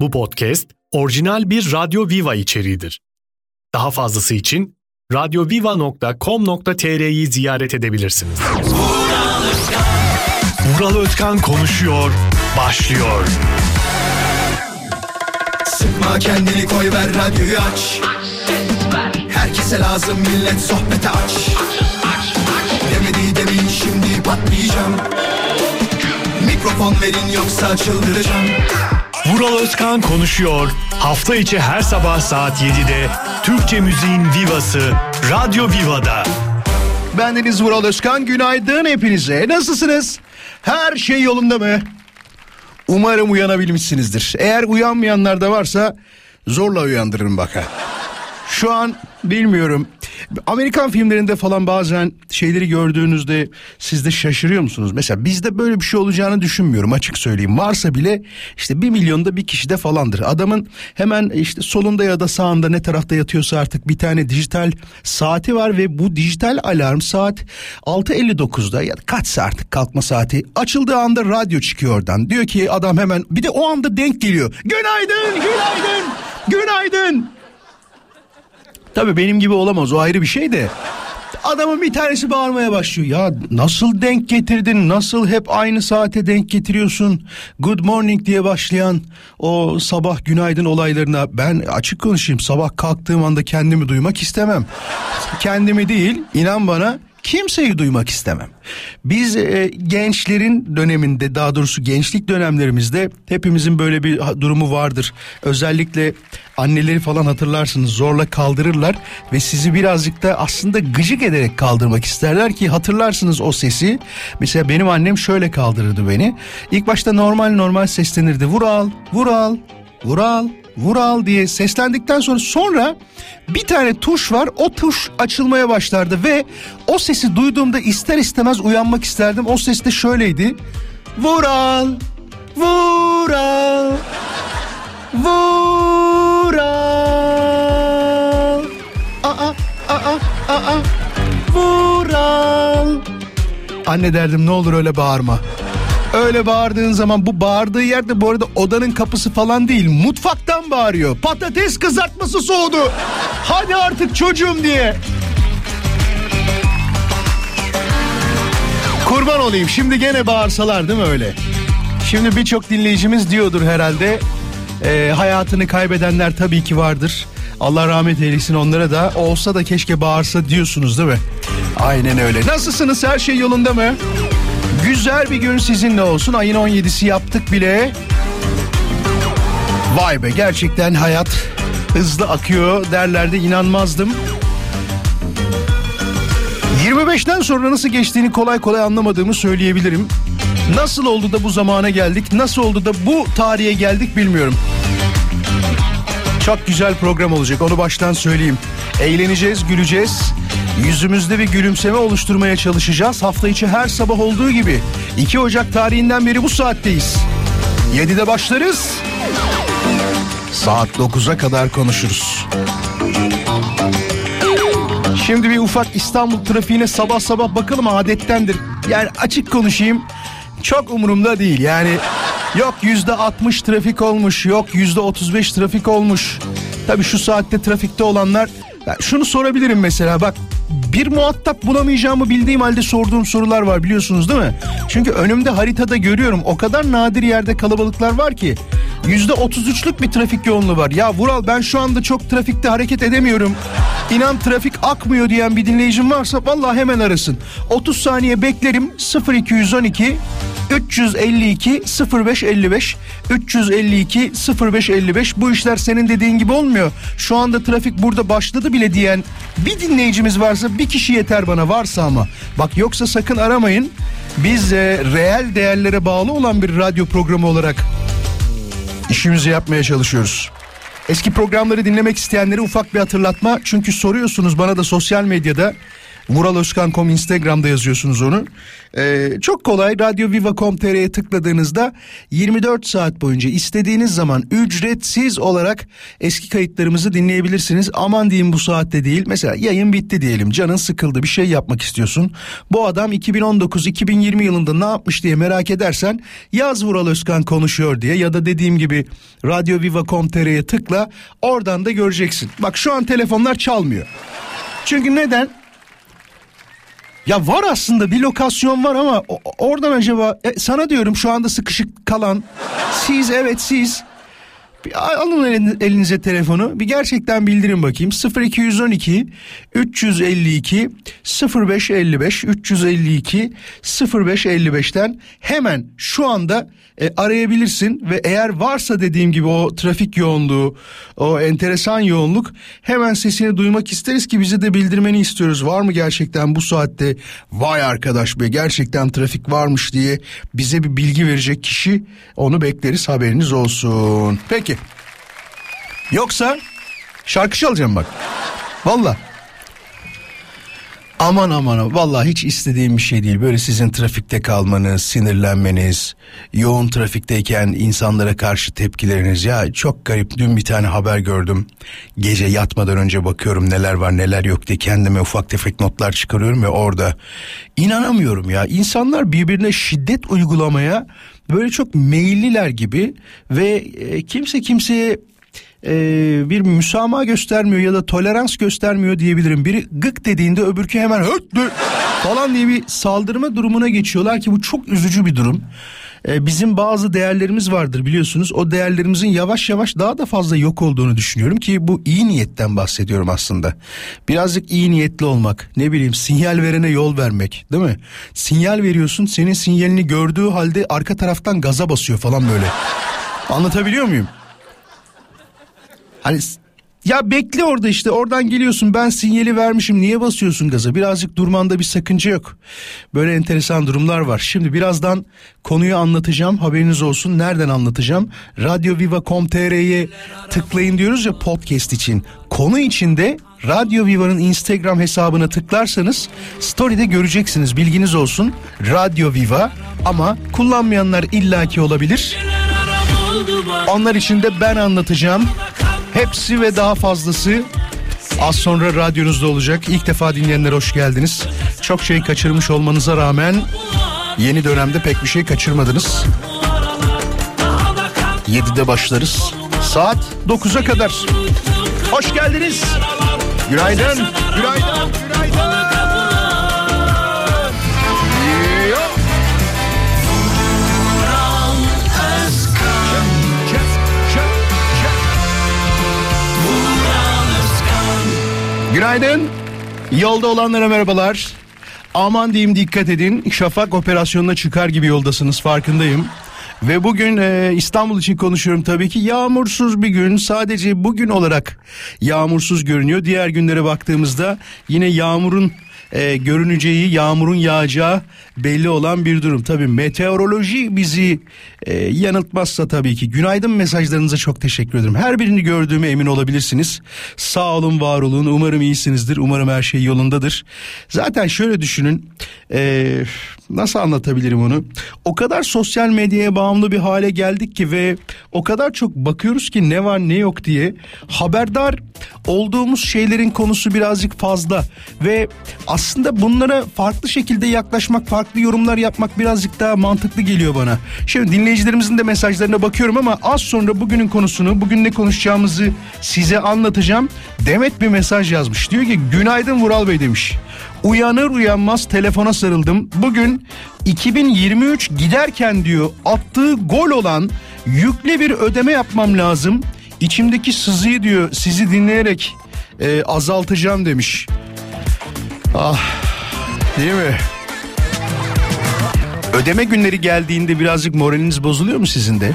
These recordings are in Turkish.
Bu podcast orijinal bir Radyo Viva içeriğidir. Daha fazlası için radyoviva.com.tr'yi ziyaret edebilirsiniz. Vural Özkan konuşuyor, başlıyor. Sıkma kendini koy ver radyoyu aç Herkese lazım millet sohbete aç Demedi demin şimdi patlayacağım Mikrofon verin yoksa çıldıracağım Vural Özkan konuşuyor. Hafta içi her sabah saat 7'de Türkçe müziğin vivası Radyo Viva'da. Ben Deniz Vural Özkan. Günaydın hepinize. Nasılsınız? Her şey yolunda mı? Umarım uyanabilmişsinizdir. Eğer uyanmayanlar da varsa zorla uyandırırım baka. Şu an bilmiyorum. Amerikan filmlerinde falan bazen şeyleri gördüğünüzde siz de şaşırıyor musunuz? Mesela bizde böyle bir şey olacağını düşünmüyorum açık söyleyeyim. Varsa bile işte bir milyonda bir kişide falandır. Adamın hemen işte solunda ya da sağında ne tarafta yatıyorsa artık bir tane dijital saati var ve bu dijital alarm saat 6.59'da ya da kaçsa artık kalkma saati açıldığı anda radyo çıkıyor oradan. Diyor ki adam hemen bir de o anda denk geliyor. Günaydın, günaydın, günaydın. Tabii benim gibi olamaz o ayrı bir şey de. Adamın bir tanesi bağırmaya başlıyor. Ya nasıl denk getirdin? Nasıl hep aynı saate denk getiriyorsun? Good morning diye başlayan o sabah günaydın olaylarına ben açık konuşayım. Sabah kalktığım anda kendimi duymak istemem. Kendimi değil inan bana kimseyi duymak istemem. Biz e, gençlerin döneminde daha doğrusu gençlik dönemlerimizde hepimizin böyle bir durumu vardır. Özellikle anneleri falan hatırlarsınız zorla kaldırırlar ve sizi birazcık da aslında gıcık ederek kaldırmak isterler ki hatırlarsınız o sesi. Mesela benim annem şöyle kaldırırdı beni. İlk başta normal normal seslenirdi. Vural, Vural, Vural, Vural diye seslendikten sonra sonra bir tane tuş var o tuş açılmaya başlardı ve o sesi duyduğumda ister istemez uyanmak isterdim. O ses de şöyleydi. Vural, Vural, Vural. Aa, aa, aa, Vural. Anne derdim ne olur öyle bağırma. Öyle bağırdığın zaman bu bağırdığı yerde bu arada odanın kapısı falan değil mutfaktan bağırıyor. Patates kızartması soğudu. Hadi artık çocuğum diye. Kurban olayım şimdi gene bağırsalar değil mi öyle? Şimdi birçok dinleyicimiz diyordur herhalde. e, hayatını kaybedenler tabii ki vardır. Allah rahmet eylesin onlara da. Olsa da keşke bağırsa diyorsunuz değil mi? Aynen öyle. Nasılsınız? Her şey yolunda mı? Güzel bir gün sizinle olsun. Ayın 17'si yaptık bile. Vay be gerçekten hayat hızlı akıyor derlerde inanmazdım. 25'ten sonra nasıl geçtiğini kolay kolay anlamadığımı söyleyebilirim. Nasıl oldu da bu zamana geldik? Nasıl oldu da bu tarihe geldik bilmiyorum. Çok güzel program olacak onu baştan söyleyeyim. Eğleneceğiz, güleceğiz. Yüzümüzde bir gülümseme oluşturmaya çalışacağız. Hafta içi her sabah olduğu gibi. 2 Ocak tarihinden beri bu saatteyiz. 7'de başlarız. Saat 9'a kadar konuşuruz. Şimdi bir ufak İstanbul trafiğine sabah sabah bakalım adettendir. Yani açık konuşayım çok umurumda değil yani yok yüzde 60 trafik olmuş yok yüzde 35 trafik olmuş. Tabii şu saatte trafikte olanlar ya şunu sorabilirim mesela bak bir muhatap bulamayacağımı bildiğim halde sorduğum sorular var biliyorsunuz değil mi? Çünkü önümde haritada görüyorum o kadar nadir yerde kalabalıklar var ki yüzde 33'lük bir trafik yoğunluğu var. Ya Vural ben şu anda çok trafikte hareket edemiyorum. İnan trafik akmıyor diyen bir dinleyicim varsa vallahi hemen arasın. 30 saniye beklerim 0212 352 0555 352 0555 bu işler senin dediğin gibi olmuyor. Şu anda trafik burada başladı bile diyen bir dinleyicimiz varsa bir kişi yeter bana varsa ama. Bak yoksa sakın aramayın. Biz e, reel değerlere bağlı olan bir radyo programı olarak işimizi yapmaya çalışıyoruz. Eski programları dinlemek isteyenlere ufak bir hatırlatma. Çünkü soruyorsunuz bana da sosyal medyada. Vuraloskan.com Instagram'da yazıyorsunuz onu. Ee, çok kolay radyoviva.com.tr'ye tıkladığınızda 24 saat boyunca istediğiniz zaman ücretsiz olarak eski kayıtlarımızı dinleyebilirsiniz. Aman diyeyim bu saatte değil. Mesela yayın bitti diyelim. Canın sıkıldı bir şey yapmak istiyorsun. Bu adam 2019-2020 yılında ne yapmış diye merak edersen yaz Vural Özkan konuşuyor diye ya da dediğim gibi radyoviva.com.tr'ye tıkla oradan da göreceksin. Bak şu an telefonlar çalmıyor. Çünkü neden? Ya var aslında bir lokasyon var ama oradan acaba e, sana diyorum şu anda sıkışık kalan siz evet siz bir alın elinize telefonu. Bir gerçekten bildirin bakayım. 0212 352 0555 352 0555'ten hemen şu anda e, arayabilirsin ve eğer varsa dediğim gibi o trafik yoğunluğu o enteresan yoğunluk hemen sesini duymak isteriz ki bize de bildirmeni istiyoruz. Var mı gerçekten bu saatte vay arkadaş be gerçekten trafik varmış diye bize bir bilgi verecek kişi onu bekleriz haberiniz olsun. Peki yoksa şarkı çalacağım bak valla Aman aman vallahi hiç istediğim bir şey değil. Böyle sizin trafikte kalmanız, sinirlenmeniz, yoğun trafikteyken insanlara karşı tepkileriniz. Ya çok garip dün bir tane haber gördüm. Gece yatmadan önce bakıyorum neler var neler yok diye kendime ufak tefek notlar çıkarıyorum ve orada inanamıyorum ya. İnsanlar birbirine şiddet uygulamaya böyle çok meyilliler gibi ve e, kimse kimseye e, bir müsamaha göstermiyor ya da tolerans göstermiyor diyebilirim. Biri gık dediğinde öbürkü hemen höt falan diye bir saldırma durumuna geçiyorlar ki bu çok üzücü bir durum. E, bizim bazı değerlerimiz vardır biliyorsunuz. O değerlerimizin yavaş yavaş daha da fazla yok olduğunu düşünüyorum ki bu iyi niyetten bahsediyorum aslında. Birazcık iyi niyetli olmak, ne bileyim sinyal verene yol vermek, değil mi? Sinyal veriyorsun, senin sinyalini gördüğü halde arka taraftan gaza basıyor falan böyle. Anlatabiliyor muyum? Hani ya bekle orada işte oradan geliyorsun ben sinyali vermişim niye basıyorsun gaza birazcık durmanda bir sakınca yok. Böyle enteresan durumlar var. Şimdi birazdan konuyu anlatacağım haberiniz olsun nereden anlatacağım. Radyoviva.com.tr'ye tıklayın diyoruz ya podcast için. Konu içinde Radyo Viva'nın Instagram hesabına tıklarsanız story'de göreceksiniz bilginiz olsun. Radyo Viva ama kullanmayanlar illaki olabilir. Onlar için de ben anlatacağım. Hepsi ve daha fazlası az sonra radyonuzda olacak. İlk defa dinleyenler hoş geldiniz. Çok şey kaçırmış olmanıza rağmen yeni dönemde pek bir şey kaçırmadınız. 7'de başlarız. Saat 9'a kadar. Hoş geldiniz. Günaydın. Günaydın. Günaydın. Günaydın. Yolda olanlara merhabalar. Aman diyeyim dikkat edin. Şafak operasyonuna çıkar gibi yoldasınız farkındayım. Ve bugün e, İstanbul için konuşuyorum tabii ki yağmursuz bir gün sadece bugün olarak yağmursuz görünüyor. Diğer günlere baktığımızda yine yağmurun e, görüneceği, yağmurun yağacağı belli olan bir durum. Tabii meteoroloji bizi e, yanıltmazsa tabii ki. Günaydın mesajlarınıza çok teşekkür ederim. Her birini gördüğüme emin olabilirsiniz. Sağ olun, var olun. Umarım iyisinizdir. Umarım her şey yolundadır. Zaten şöyle düşünün. E, nasıl anlatabilirim onu? O kadar sosyal medyaya bağımlı bir hale geldik ki ve o kadar çok bakıyoruz ki ne var ne yok diye haberdar olduğumuz şeylerin konusu birazcık fazla ve aslında bunlara farklı şekilde yaklaşmak, farklı yorumlar yapmak birazcık daha mantıklı geliyor bana. Şimdi dinleyicilerimizin de mesajlarına bakıyorum ama az sonra bugünün konusunu, bugün ne konuşacağımızı size anlatacağım. Demet bir mesaj yazmış. Diyor ki günaydın Vural Bey demiş. Uyanır uyanmaz telefona sarıldım. Bugün 2023 giderken diyor attığı gol olan yüklü bir ödeme yapmam lazım. İçimdeki sızıyı diyor sizi dinleyerek e, azaltacağım demiş. Ah değil mi? Ödeme günleri geldiğinde birazcık moraliniz bozuluyor mu sizin de?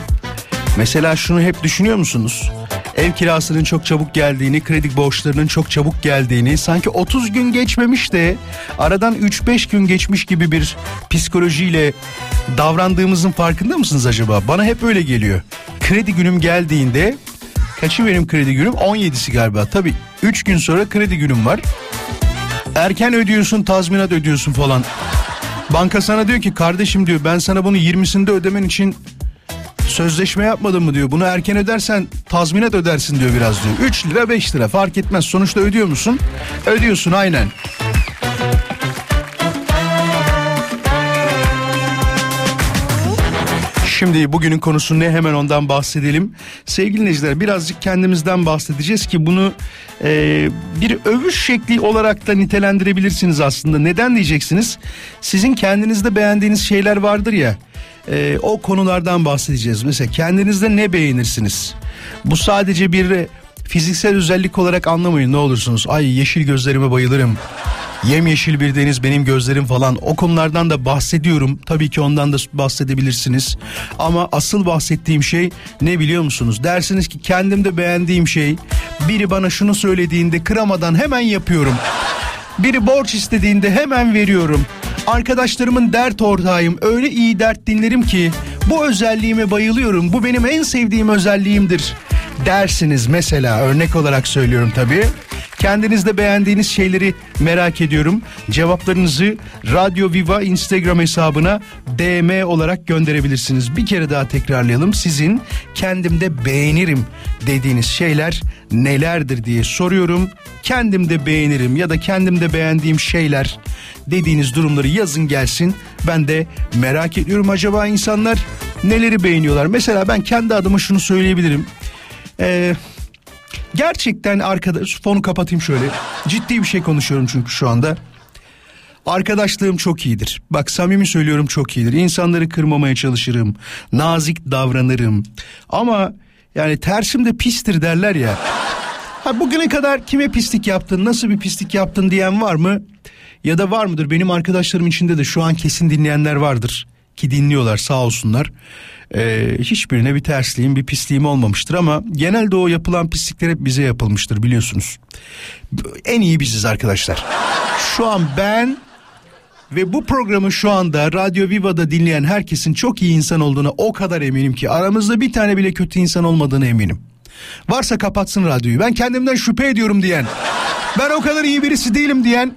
Mesela şunu hep düşünüyor musunuz? Ev kirasının çok çabuk geldiğini, kredi borçlarının çok çabuk geldiğini, sanki 30 gün geçmemiş de aradan 3-5 gün geçmiş gibi bir psikolojiyle davrandığımızın farkında mısınız acaba? Bana hep öyle geliyor. Kredi günüm geldiğinde kaçı benim kredi günüm? 17'si galiba. Tabii 3 gün sonra kredi günüm var. Erken ödüyorsun tazminat ödüyorsun falan. Banka sana diyor ki kardeşim diyor ben sana bunu 20'sinde ödemen için sözleşme yapmadın mı diyor. Bunu erken ödersen tazminat ödersin diyor biraz diyor. 3 lira 5 lira fark etmez sonuçta ödüyor musun? Ödüyorsun aynen. Şimdi bugünün konusu ne hemen ondan bahsedelim. Sevgili dinleyiciler birazcık kendimizden bahsedeceğiz ki bunu e, bir övüş şekli olarak da nitelendirebilirsiniz aslında. Neden diyeceksiniz? Sizin kendinizde beğendiğiniz şeyler vardır ya. E, o konulardan bahsedeceğiz. Mesela kendinizde ne beğenirsiniz? Bu sadece bir fiziksel özellik olarak anlamayın ne olursunuz. Ay yeşil gözlerime bayılırım. Yemyeşil bir deniz benim gözlerim falan o konulardan da bahsediyorum. Tabii ki ondan da bahsedebilirsiniz. Ama asıl bahsettiğim şey ne biliyor musunuz? Dersiniz ki kendimde beğendiğim şey biri bana şunu söylediğinde kıramadan hemen yapıyorum. Biri borç istediğinde hemen veriyorum. Arkadaşlarımın dert ortağıyım. Öyle iyi dert dinlerim ki bu özelliğime bayılıyorum. Bu benim en sevdiğim özelliğimdir. Dersiniz mesela örnek olarak söylüyorum tabii. Kendinizde beğendiğiniz şeyleri merak ediyorum. Cevaplarınızı Radyo Viva Instagram hesabına DM olarak gönderebilirsiniz. Bir kere daha tekrarlayalım. Sizin kendimde beğenirim dediğiniz şeyler nelerdir diye soruyorum. Kendimde beğenirim ya da kendimde beğendiğim şeyler dediğiniz durumları yazın gelsin. Ben de merak ediyorum acaba insanlar neleri beğeniyorlar. Mesela ben kendi adıma şunu söyleyebilirim. Eee Gerçekten arkadaş fonu kapatayım şöyle. Ciddi bir şey konuşuyorum çünkü şu anda. Arkadaşlığım çok iyidir. Bak samimi söylüyorum çok iyidir. İnsanları kırmamaya çalışırım. Nazik davranırım. Ama yani tersim de pistir derler ya. Ha bugüne kadar kime pislik yaptın, nasıl bir pislik yaptın diyen var mı? Ya da var mıdır? Benim arkadaşlarım içinde de şu an kesin dinleyenler vardır. Ki dinliyorlar sağ olsunlar e, hiçbirine bir tersliğim bir pisliğim olmamıştır ama genelde o yapılan pislikler hep bize yapılmıştır biliyorsunuz. En iyi biziz arkadaşlar. Şu an ben ve bu programı şu anda Radyo Viva'da dinleyen herkesin çok iyi insan olduğuna o kadar eminim ki aramızda bir tane bile kötü insan olmadığını eminim. Varsa kapatsın radyoyu. Ben kendimden şüphe ediyorum diyen. Ben o kadar iyi birisi değilim diyen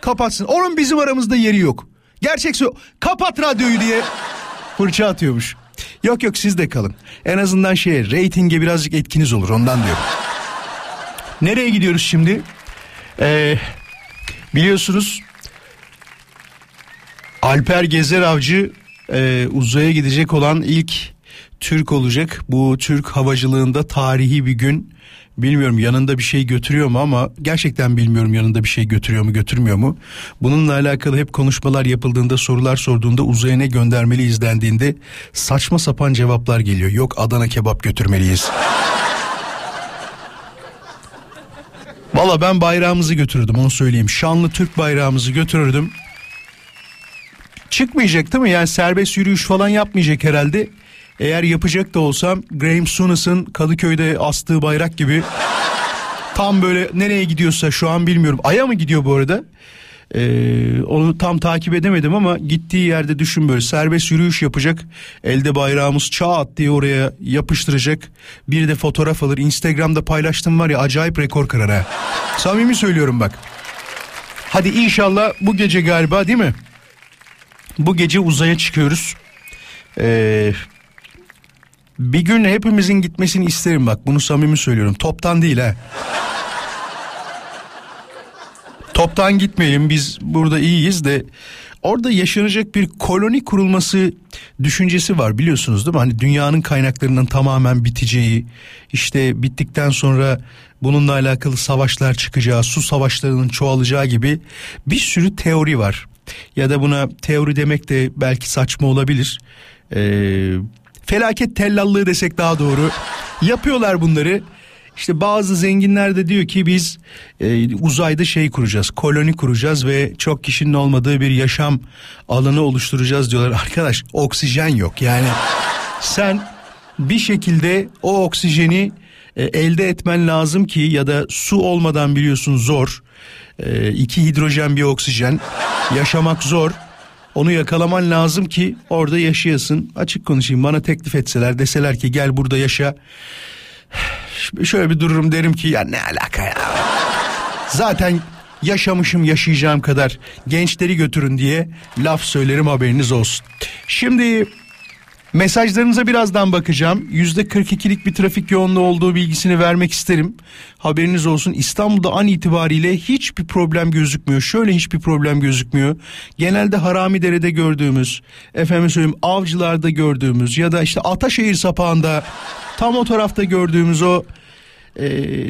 kapatsın. Onun bizim aramızda yeri yok. Gerçek kapat radyoyu diye fırça atıyormuş. Yok yok siz de kalın. En azından şey reytinge birazcık etkiniz olur ondan diyorum. Nereye gidiyoruz şimdi? Ee, biliyorsunuz Alper Gezer Avcı e, uzaya gidecek olan ilk Türk olacak. Bu Türk havacılığında tarihi bir gün. Bilmiyorum yanında bir şey götürüyor mu ama gerçekten bilmiyorum yanında bir şey götürüyor mu götürmüyor mu. Bununla alakalı hep konuşmalar yapıldığında sorular sorduğunda uzaya ne göndermeli izlendiğinde saçma sapan cevaplar geliyor. Yok Adana kebap götürmeliyiz. Valla ben bayrağımızı götürürdüm onu söyleyeyim. Şanlı Türk bayrağımızı götürürdüm. Çıkmayacak değil mi? Yani serbest yürüyüş falan yapmayacak herhalde. Eğer yapacak da olsam Graham Sunas'ın Kadıköy'de astığı bayrak gibi tam böyle nereye gidiyorsa şu an bilmiyorum. Ay'a mı gidiyor bu arada? Ee, onu tam takip edemedim ama gittiği yerde düşün böyle serbest yürüyüş yapacak. Elde bayrağımız çat diye oraya yapıştıracak. Bir de fotoğraf alır. Instagram'da paylaştım var ya acayip rekor kırar ha. Samimi söylüyorum bak. Hadi inşallah bu gece galiba değil mi? Bu gece uzaya çıkıyoruz. Ee, bir gün hepimizin gitmesini isterim bak bunu samimi söylüyorum. Toptan değil ha. Toptan gitmeyelim biz burada iyiyiz de orada yaşanacak bir koloni kurulması düşüncesi var biliyorsunuz değil mi? Hani dünyanın kaynaklarının tamamen biteceği işte bittikten sonra bununla alakalı savaşlar çıkacağı su savaşlarının çoğalacağı gibi bir sürü teori var. Ya da buna teori demek de belki saçma olabilir. Eee felaket tellallığı desek daha doğru. Yapıyorlar bunları. İşte bazı zenginler de diyor ki biz e, uzayda şey kuracağız, koloni kuracağız ve çok kişinin olmadığı bir yaşam alanı oluşturacağız diyorlar. Arkadaş oksijen yok yani sen bir şekilde o oksijeni e, elde etmen lazım ki ya da su olmadan biliyorsun zor. E, iki hidrojen bir oksijen yaşamak zor. Onu yakalaman lazım ki orada yaşayasın. Açık konuşayım bana teklif etseler deseler ki gel burada yaşa. Şöyle bir dururum derim ki ya ne alaka ya. Zaten yaşamışım yaşayacağım kadar gençleri götürün diye laf söylerim haberiniz olsun. Şimdi Mesajlarınıza birazdan bakacağım. Yüzde 42'lik bir trafik yoğunluğu olduğu bilgisini vermek isterim. Haberiniz olsun İstanbul'da an itibariyle hiçbir problem gözükmüyor. Şöyle hiçbir problem gözükmüyor. Genelde Haramidere'de gördüğümüz, efendim söyleyeyim Avcılar'da gördüğümüz ya da işte Ataşehir sapağında tam o tarafta gördüğümüz o e,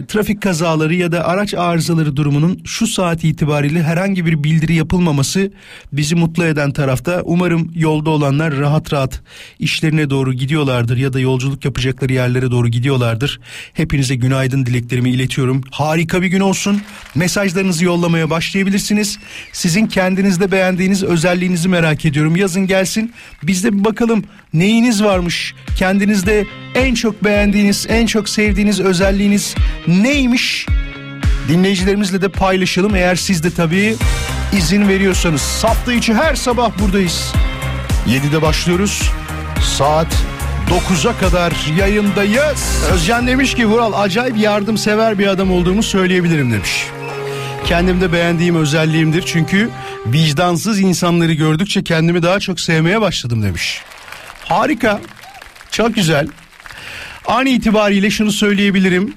trafik kazaları ya da araç arızaları durumunun şu saat itibariyle herhangi bir bildiri yapılmaması bizi mutlu eden tarafta. Umarım yolda olanlar rahat rahat işlerine doğru gidiyorlardır ya da yolculuk yapacakları yerlere doğru gidiyorlardır. Hepinize günaydın dileklerimi iletiyorum. Harika bir gün olsun. Mesajlarınızı yollamaya başlayabilirsiniz. Sizin kendinizde beğendiğiniz özelliğinizi merak ediyorum. Yazın gelsin. Biz de bir bakalım neyiniz varmış? Kendinizde en çok beğendiğiniz, en çok sevdiğiniz özelliğiniz neymiş? Dinleyicilerimizle de paylaşalım eğer siz de tabii izin veriyorsanız. Hafta içi her sabah buradayız. 7'de başlıyoruz. Saat 9'a kadar yayındayız. Özcan demiş ki Vural acayip yardımsever bir adam olduğumu söyleyebilirim demiş. Kendimde beğendiğim özelliğimdir çünkü vicdansız insanları gördükçe kendimi daha çok sevmeye başladım demiş. Harika. Çok güzel. An itibariyle şunu söyleyebilirim.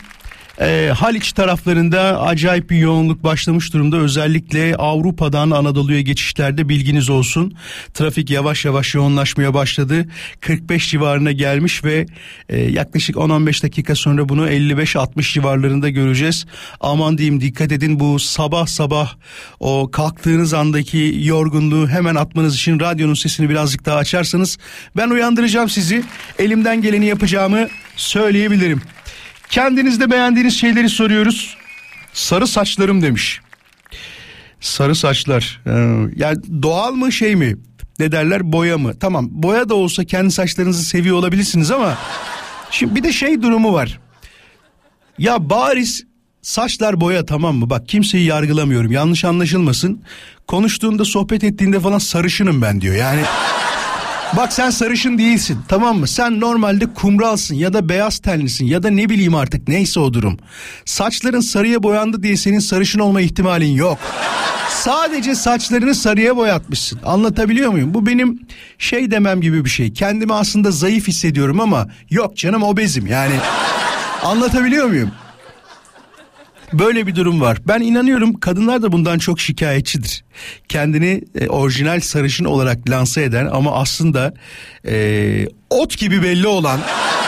E, Haliç taraflarında acayip bir yoğunluk başlamış durumda. Özellikle Avrupa'dan Anadolu'ya geçişlerde bilginiz olsun. Trafik yavaş yavaş yoğunlaşmaya başladı. 45 civarına gelmiş ve e, yaklaşık 10-15 dakika sonra bunu 55-60 civarlarında göreceğiz. Aman diyeyim dikkat edin bu sabah sabah o kalktığınız andaki yorgunluğu hemen atmanız için radyonun sesini birazcık daha açarsanız ben uyandıracağım sizi. Elimden geleni yapacağımı söyleyebilirim. Kendinizde beğendiğiniz şeyleri soruyoruz. Sarı saçlarım demiş. Sarı saçlar. Ee, yani doğal mı şey mi? Ne derler boya mı? Tamam boya da olsa kendi saçlarınızı seviyor olabilirsiniz ama şimdi bir de şey durumu var. Ya bariz saçlar boya tamam mı? Bak kimseyi yargılamıyorum. Yanlış anlaşılmasın. Konuştuğunda sohbet ettiğinde falan sarışınım ben diyor. Yani Bak sen sarışın değilsin tamam mı? Sen normalde kumralsın ya da beyaz tenlisin ya da ne bileyim artık neyse o durum. Saçların sarıya boyandı diye senin sarışın olma ihtimalin yok. Sadece saçlarını sarıya boyatmışsın. Anlatabiliyor muyum? Bu benim şey demem gibi bir şey. Kendimi aslında zayıf hissediyorum ama yok canım obezim yani. Anlatabiliyor muyum? Böyle bir durum var. Ben inanıyorum kadınlar da bundan çok şikayetçidir. Kendini e, orijinal sarışın olarak lanse eden ama aslında e, ot gibi belli olan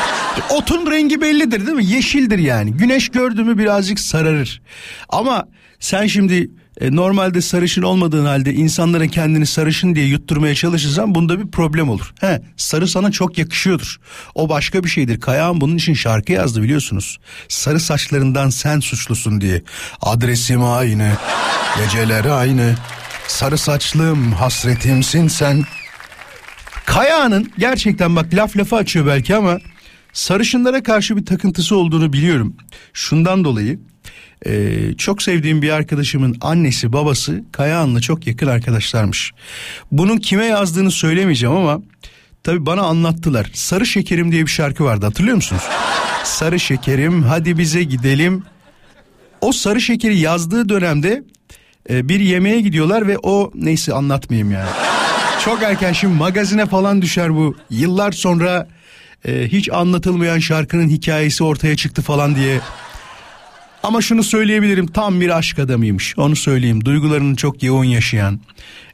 otun rengi bellidir değil mi? Yeşildir yani. Güneş gördü mü birazcık sararır. Ama sen şimdi e, normalde sarışın olmadığın halde insanlara kendini sarışın diye yutturmaya çalışırsan bunda bir problem olur. He, sarı sana çok yakışıyordur. O başka bir şeydir. Kayağın bunun için şarkı yazdı biliyorsunuz. Sarı saçlarından sen suçlusun diye. Adresim aynı, geceler aynı. Sarı saçlım, hasretimsin sen. Kayağının gerçekten bak laf lafa açıyor belki ama sarışınlara karşı bir takıntısı olduğunu biliyorum. Şundan dolayı ee, çok sevdiğim bir arkadaşımın annesi babası Kayahan'la çok yakın arkadaşlarmış. Bunun kime yazdığını söylemeyeceğim ama tabi bana anlattılar. Sarı Şekerim diye bir şarkı vardı hatırlıyor musunuz? Sarı Şekerim hadi bize gidelim. O Sarı Şekeri yazdığı dönemde e, bir yemeğe gidiyorlar ve o neyse anlatmayayım yani. Çok erken şimdi magazine falan düşer bu. Yıllar sonra e, hiç anlatılmayan şarkının hikayesi ortaya çıktı falan diye ama şunu söyleyebilirim tam bir aşk adamıymış onu söyleyeyim duygularını çok yoğun yaşayan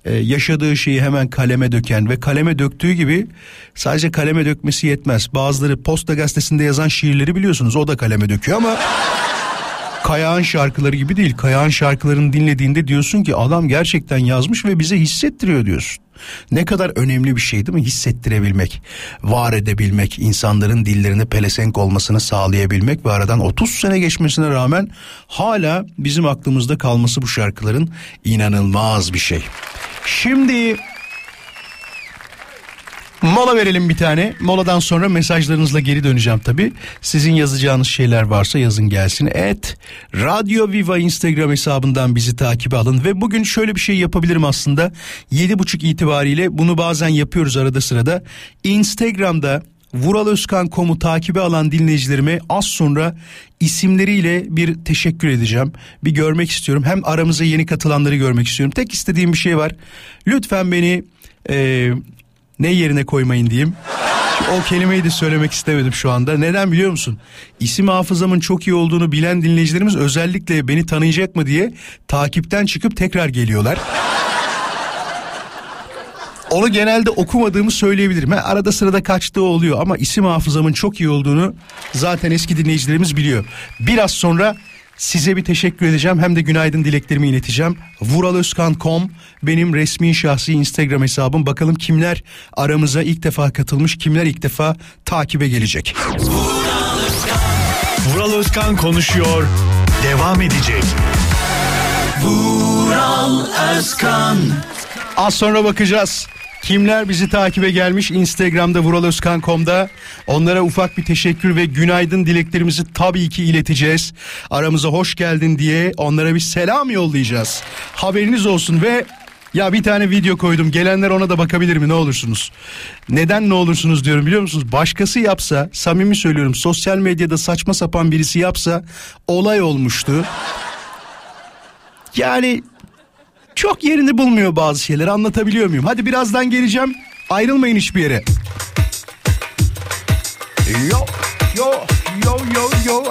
e, yaşadığı şeyi hemen kaleme döken ve kaleme döktüğü gibi sadece kaleme dökmesi yetmez bazıları posta gazetesinde yazan şiirleri biliyorsunuz o da kaleme döküyor ama Kayağan şarkıları gibi değil. Kayağan şarkılarını dinlediğinde diyorsun ki adam gerçekten yazmış ve bize hissettiriyor diyorsun. Ne kadar önemli bir şey değil mi? Hissettirebilmek, var edebilmek, insanların dillerine pelesenk olmasını sağlayabilmek ve aradan 30 sene geçmesine rağmen hala bizim aklımızda kalması bu şarkıların inanılmaz bir şey. Şimdi Mola verelim bir tane. Moladan sonra mesajlarınızla geri döneceğim tabi. Sizin yazacağınız şeyler varsa yazın gelsin. Et Radyo Viva Instagram hesabından bizi takip alın. Ve bugün şöyle bir şey yapabilirim aslında. Yedi buçuk itibariyle bunu bazen yapıyoruz arada sırada. Instagram'da Vuraloskan.com'u takibe alan dinleyicilerime az sonra isimleriyle bir teşekkür edeceğim. Bir görmek istiyorum. Hem aramıza yeni katılanları görmek istiyorum. Tek istediğim bir şey var. Lütfen beni e, ne yerine koymayın diyeyim. O kelimeyi de söylemek istemedim şu anda. Neden biliyor musun? İsim hafızamın çok iyi olduğunu bilen dinleyicilerimiz özellikle beni tanıyacak mı diye takipten çıkıp tekrar geliyorlar. Onu genelde okumadığımı söyleyebilirim. Ha, arada sırada kaçtığı oluyor ama isim hafızamın çok iyi olduğunu zaten eski dinleyicilerimiz biliyor. Biraz sonra size bir teşekkür edeceğim hem de günaydın dileklerimi ileteceğim. Vuraloskan.com benim resmi şahsi Instagram hesabım. Bakalım kimler aramıza ilk defa katılmış, kimler ilk defa takibe gelecek. Vural Özkan konuşuyor. Devam edecek. Vural Özkan Az sonra bakacağız. Kimler bizi takibe gelmiş Instagram'da vuraloskan.com'da onlara ufak bir teşekkür ve günaydın dileklerimizi tabii ki ileteceğiz. Aramıza hoş geldin diye onlara bir selam yollayacağız. Haberiniz olsun ve ya bir tane video koydum gelenler ona da bakabilir mi ne olursunuz? Neden ne olursunuz diyorum biliyor musunuz? Başkası yapsa samimi söylüyorum sosyal medyada saçma sapan birisi yapsa olay olmuştu. Yani çok yerini bulmuyor bazı şeyleri anlatabiliyor muyum? Hadi birazdan geleceğim. Ayrılmayın hiçbir yere. Yo yo yo yo yo.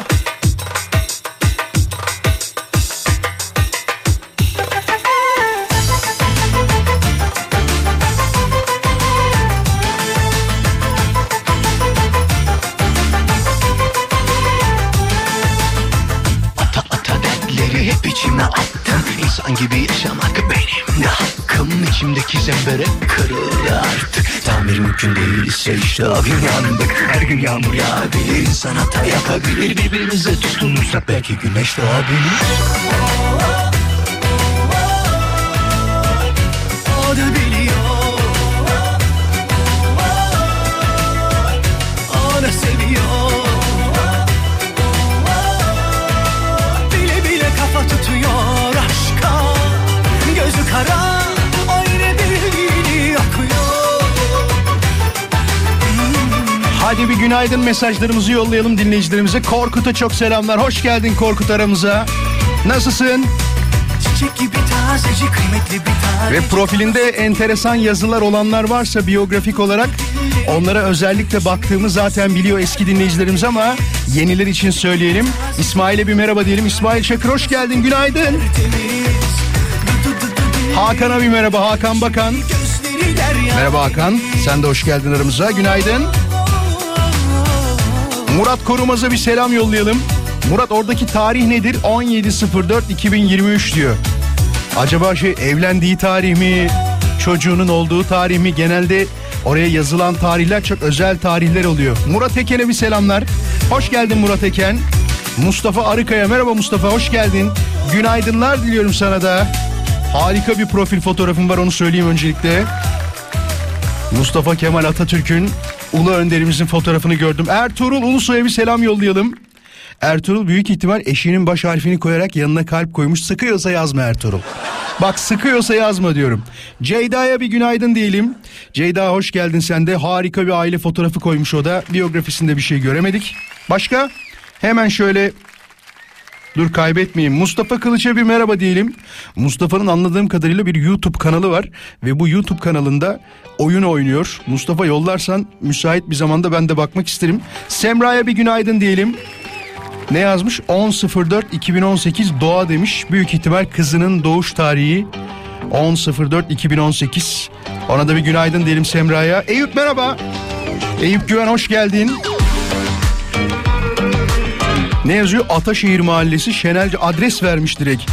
Ata ata dertleri hep içime attım İnsan gibi yaşamak benim de hakkım. İçimdeki zembere kırıldı artık. Tamir mümkün değilse işte abim yandık. Her gün yağmur yağabilir insan hata yapabilir Birbirimize tutunursak belki güneş doğabilir Hadi bir günaydın mesajlarımızı yollayalım dinleyicilerimize. Korkut'a çok selamlar. Hoş geldin Korkut aramıza. Nasılsın? Tane Ve profilinde enteresan yazılar olanlar varsa biyografik olarak onlara özellikle baktığımı zaten biliyor eski dinleyicilerimiz ama yeniler için söyleyelim. İsmail'e bir merhaba diyelim. İsmail Çakır hoş geldin günaydın. Hakan'a bir merhaba Hakan Bakan. Merhaba Hakan sen de hoş geldin aramıza günaydın. Murat Korumaz'a bir selam yollayalım. Murat oradaki tarih nedir? 17.04.2023 diyor. Acaba şey evlendiği tarih mi? Çocuğunun olduğu tarih mi? Genelde oraya yazılan tarihler çok özel tarihler oluyor. Murat Eken'e bir selamlar. Hoş geldin Murat Eken. Mustafa Arıkaya merhaba Mustafa hoş geldin. Günaydınlar diliyorum sana da. Harika bir profil fotoğrafım var onu söyleyeyim öncelikle. Mustafa Kemal Atatürk'ün ulu önderimizin fotoğrafını gördüm. Ertuğrul Ulusoy'a bir selam yollayalım. Ertuğrul büyük ihtimal eşinin baş harfini koyarak yanına kalp koymuş. Sıkıyorsa yazma Ertuğrul. Bak sıkıyorsa yazma diyorum. Ceyda'ya bir günaydın diyelim. Ceyda hoş geldin sen de. Harika bir aile fotoğrafı koymuş o da. Biyografisinde bir şey göremedik. Başka? Hemen şöyle Dur kaybetmeyeyim. Mustafa Kılıç'a bir merhaba diyelim. Mustafa'nın anladığım kadarıyla bir YouTube kanalı var ve bu YouTube kanalında oyun oynuyor. Mustafa yollarsan müsait bir zamanda ben de bakmak isterim. Semra'ya bir günaydın diyelim. Ne yazmış? 10.04.2018 doğa demiş. Büyük ihtimal kızının doğuş tarihi 10.04.2018. Ona da bir günaydın diyelim Semra'ya. Eyüp merhaba. Eyüp Güven hoş geldin. Ne yazıyor? Ataşehir Mahallesi Şenelce adres vermiş direkt.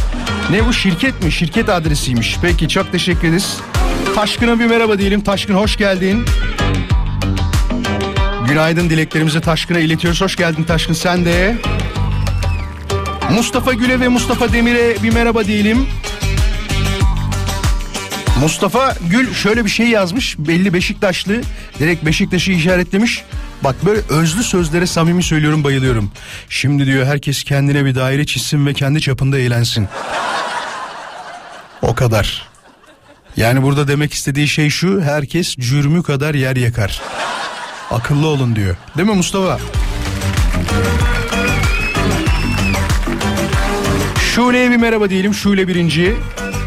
Ne bu şirket mi? Şirket adresiymiş. Peki çok teşekkür ederiz. Taşkın'a bir merhaba diyelim. Taşkın hoş geldin. Günaydın dileklerimizi Taşkın'a iletiyoruz. Hoş geldin Taşkın sen de. Mustafa Güle ve Mustafa Demir'e bir merhaba diyelim. Mustafa Gül şöyle bir şey yazmış. Belli Beşiktaşlı. Direkt Beşiktaş'ı işaretlemiş. Bak böyle özlü sözlere samimi söylüyorum bayılıyorum. Şimdi diyor herkes kendine bir daire çizsin ve kendi çapında eğlensin. O kadar. Yani burada demek istediği şey şu. Herkes cürmü kadar yer yakar. Akıllı olun diyor. Değil mi Mustafa? Şule'ye bir merhaba diyelim. Şule birinci.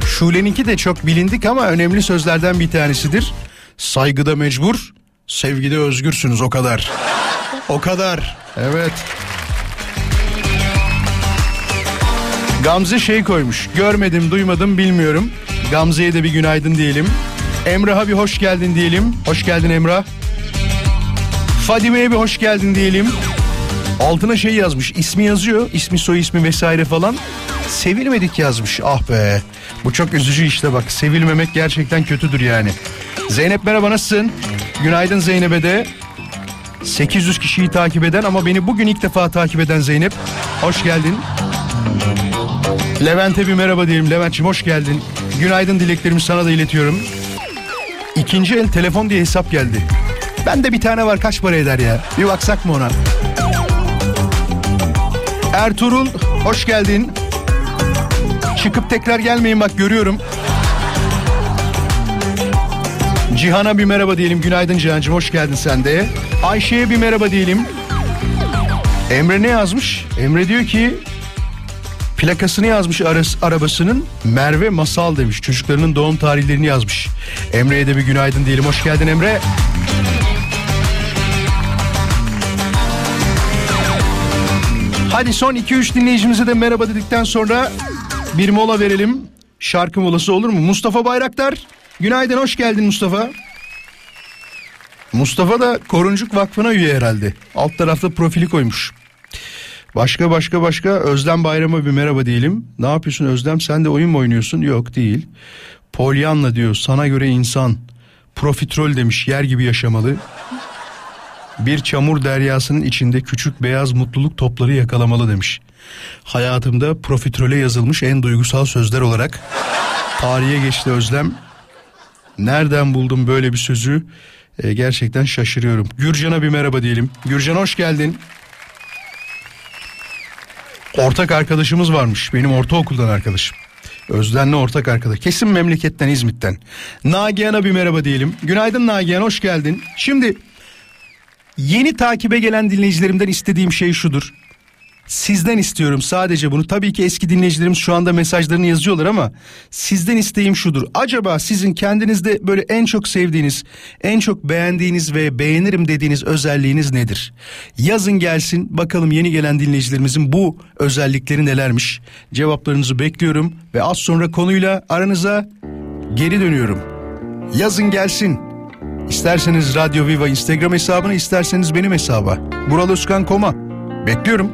Şule'ninki de çok bilindik ama önemli sözlerden bir tanesidir. Saygıda mecbur, sevgide özgürsünüz o kadar. O kadar. Evet. Gamze şey koymuş. Görmedim, duymadım, bilmiyorum. Gamze'ye de bir günaydın diyelim. Emrah'a bir hoş geldin diyelim. Hoş geldin Emrah. Fadime'ye bir hoş geldin diyelim. Altına şey yazmış. ismi yazıyor. ismi soy ismi vesaire falan. Sevilmedik yazmış. Ah be. Bu çok üzücü işte bak. Sevilmemek gerçekten kötüdür yani. Zeynep merhaba nasılsın? Günaydın Zeynep'e de. 800 kişiyi takip eden ama beni bugün ilk defa takip eden Zeynep. Hoş geldin. Levent'e bir merhaba diyelim. Levent'ciğim hoş geldin. Günaydın dileklerimi sana da iletiyorum. İkinci el telefon diye hesap geldi. Ben de bir tane var kaç para eder ya? Bir baksak mı ona? Ertuğrul hoş geldin. Çıkıp tekrar gelmeyin bak görüyorum. Cihan'a bir merhaba diyelim. Günaydın Cihan'cığım hoş geldin sen de. Ayşe'ye bir merhaba diyelim. Emre ne yazmış? Emre diyor ki plakasını yazmış arabasının Merve Masal demiş. Çocuklarının doğum tarihlerini yazmış. Emre'ye de bir günaydın diyelim. Hoş geldin Emre. Hadi son 2-3 dinleyicimize de merhaba dedikten sonra bir mola verelim. Şarkı molası olur mu? Mustafa Bayraktar. Günaydın hoş geldin Mustafa. Mustafa da Koruncuk Vakfı'na üye herhalde. Alt tarafta profili koymuş. Başka başka başka Özlem Bayram'a bir merhaba diyelim. Ne yapıyorsun Özlem sen de oyun mu oynuyorsun? Yok değil. Polyanla diyor sana göre insan profiterol demiş yer gibi yaşamalı. Bir çamur deryasının içinde küçük beyaz mutluluk topları yakalamalı demiş. Hayatımda profiterole yazılmış en duygusal sözler olarak tarihe geçti Özlem. Nereden buldum böyle bir sözü? Ee, gerçekten şaşırıyorum. Gürcan'a bir merhaba diyelim. Gürcan hoş geldin. Ortak arkadaşımız varmış. Benim ortaokuldan arkadaşım. Özden'le ortak arkadaş. Kesin memleketten İzmit'ten. Nagihan'a bir merhaba diyelim. Günaydın Nagihan hoş geldin. Şimdi Yeni takibe gelen dinleyicilerimden istediğim şey şudur. Sizden istiyorum sadece bunu. Tabii ki eski dinleyicilerimiz şu anda mesajlarını yazıyorlar ama sizden isteğim şudur. Acaba sizin kendinizde böyle en çok sevdiğiniz, en çok beğendiğiniz ve beğenirim dediğiniz özelliğiniz nedir? Yazın gelsin bakalım yeni gelen dinleyicilerimizin bu özellikleri nelermiş? Cevaplarınızı bekliyorum ve az sonra konuyla aranıza geri dönüyorum. Yazın gelsin. İsterseniz Radyo Viva Instagram hesabına isterseniz benim hesaba. Bural Özkan Koma. Bekliyorum.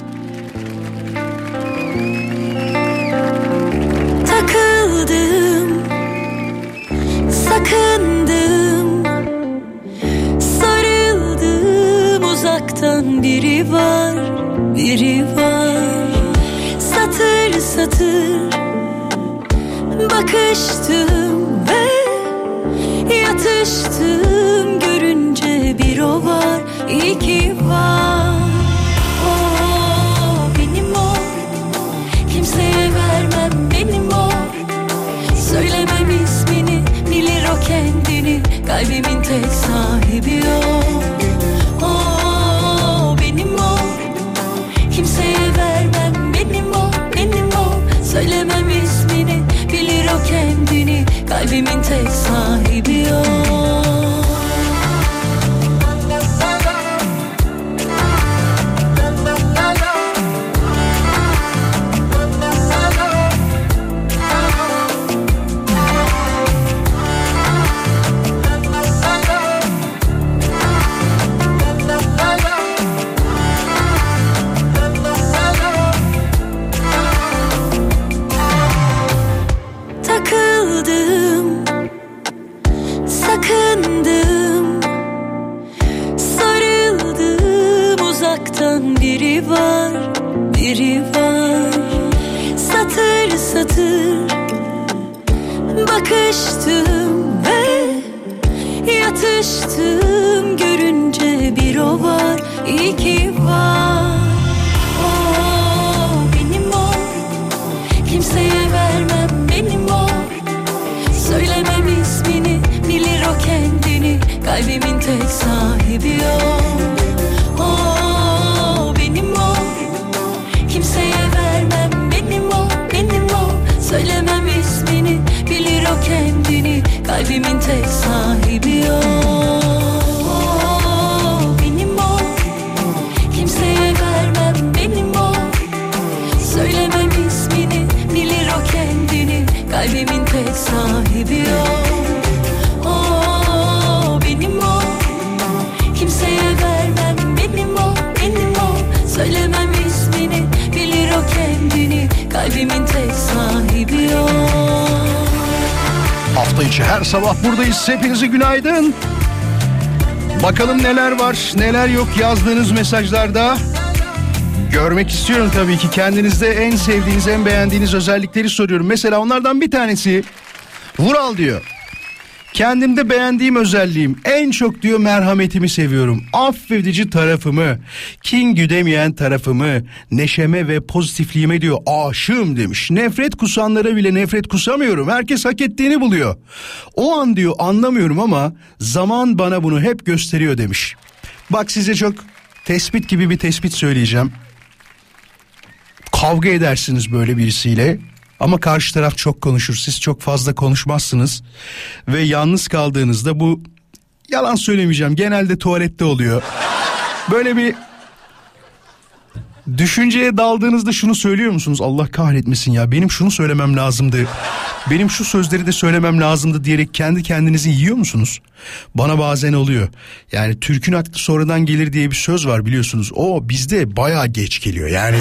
Uzaktan biri var, biri var. Satır satır bakıştım ve yatıştım görünce bir o var, iki var. O benim o, kimseye vermem benim o. Söylemem ismini, bilir o kendini, kalbimin tek sahibi. O kalbimin tek sahibi o. tek sahibi yok oh, Benim o. Kimseye vermem benim o. Söylemem ismini Bilir o kendini. Kalbimin tek sahibi yok Hafta içi her sabah buradayız. Hepinize günaydın. Bakalım neler var, neler yok yazdığınız mesajlarda. Görmek istiyorum tabii ki kendinizde en sevdiğiniz, en beğendiğiniz özellikleri soruyorum. Mesela onlardan bir tanesi Vural diyor. Kendimde beğendiğim özelliğim en çok diyor merhametimi seviyorum. Affedici tarafımı, kin güdemeyen tarafımı, neşeme ve pozitifliğime diyor aşığım demiş. Nefret kusanlara bile nefret kusamıyorum. Herkes hak ettiğini buluyor. O an diyor anlamıyorum ama zaman bana bunu hep gösteriyor demiş. Bak size çok tespit gibi bir tespit söyleyeceğim. Kavga edersiniz böyle birisiyle ama karşı taraf çok konuşur. Siz çok fazla konuşmazsınız. Ve yalnız kaldığınızda bu yalan söylemeyeceğim. Genelde tuvalette oluyor. Böyle bir düşünceye daldığınızda şunu söylüyor musunuz? Allah kahretmesin ya benim şunu söylemem lazımdı. Benim şu sözleri de söylemem lazımdı diyerek kendi kendinizi yiyor musunuz? Bana bazen oluyor. Yani Türk'ün aklı sonradan gelir diye bir söz var biliyorsunuz. O bizde bayağı geç geliyor. Yani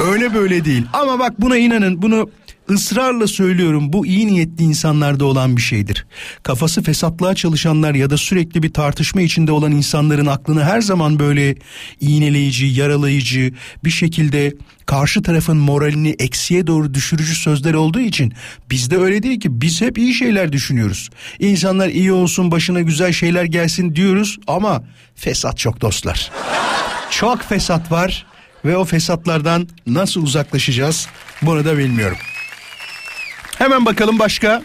Öyle böyle değil. Ama bak buna inanın bunu ısrarla söylüyorum bu iyi niyetli insanlarda olan bir şeydir. Kafası fesatlığa çalışanlar ya da sürekli bir tartışma içinde olan insanların aklını her zaman böyle iğneleyici, yaralayıcı bir şekilde karşı tarafın moralini eksiye doğru düşürücü sözler olduğu için bizde öyle değil ki biz hep iyi şeyler düşünüyoruz. İnsanlar iyi olsun başına güzel şeyler gelsin diyoruz ama fesat çok dostlar. Çok fesat var ve o fesatlardan nasıl uzaklaşacağız bunu da bilmiyorum. Hemen bakalım başka.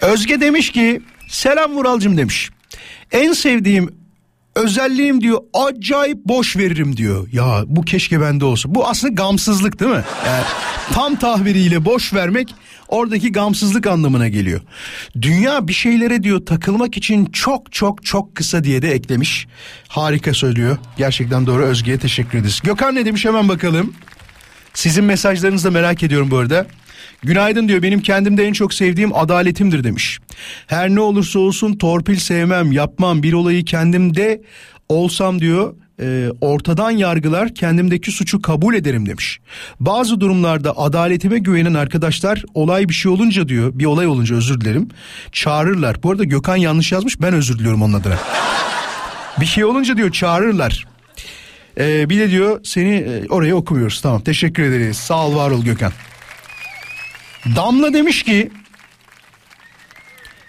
Özge demiş ki selam Vuralcım demiş. En sevdiğim özelliğim diyor acayip boş veririm diyor. Ya bu keşke bende olsa. Bu aslında gamsızlık değil mi? Yani tam tahviriyle boş vermek oradaki gamsızlık anlamına geliyor. Dünya bir şeylere diyor takılmak için çok çok çok kısa diye de eklemiş. Harika söylüyor. Gerçekten doğru Özge'ye teşekkür ederiz. Gökhan ne demiş hemen bakalım. Sizin mesajlarınızı da merak ediyorum bu arada. Günaydın diyor benim kendimde en çok sevdiğim adaletimdir demiş. Her ne olursa olsun torpil sevmem yapmam bir olayı kendimde olsam diyor e, ortadan yargılar kendimdeki suçu kabul ederim demiş. Bazı durumlarda adaletime güvenen arkadaşlar olay bir şey olunca diyor bir olay olunca özür dilerim çağırırlar. Bu arada Gökhan yanlış yazmış ben özür diliyorum onun adına. bir şey olunca diyor çağırırlar. Ee, bir de diyor seni e, oraya okumuyoruz tamam teşekkür ederiz sağ ol var ol Gökhan. Damla demiş ki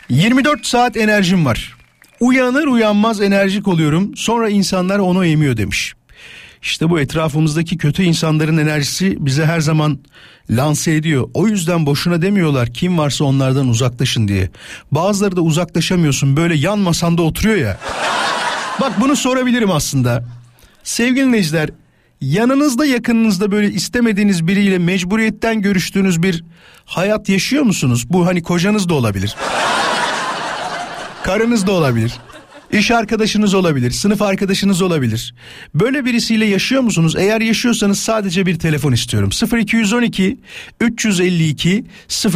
24 saat enerjim var. Uyanır uyanmaz enerjik oluyorum. Sonra insanlar onu emiyor demiş. İşte bu etrafımızdaki kötü insanların enerjisi bize her zaman lanse ediyor. O yüzden boşuna demiyorlar kim varsa onlardan uzaklaşın diye. Bazıları da uzaklaşamıyorsun böyle yan masanda oturuyor ya. Bak bunu sorabilirim aslında. Sevgili dinleyiciler yanınızda yakınınızda böyle istemediğiniz biriyle mecburiyetten görüştüğünüz bir hayat yaşıyor musunuz? Bu hani kocanız da olabilir. Karınız da olabilir. İş arkadaşınız olabilir, sınıf arkadaşınız olabilir. Böyle birisiyle yaşıyor musunuz? Eğer yaşıyorsanız sadece bir telefon istiyorum. 0212 352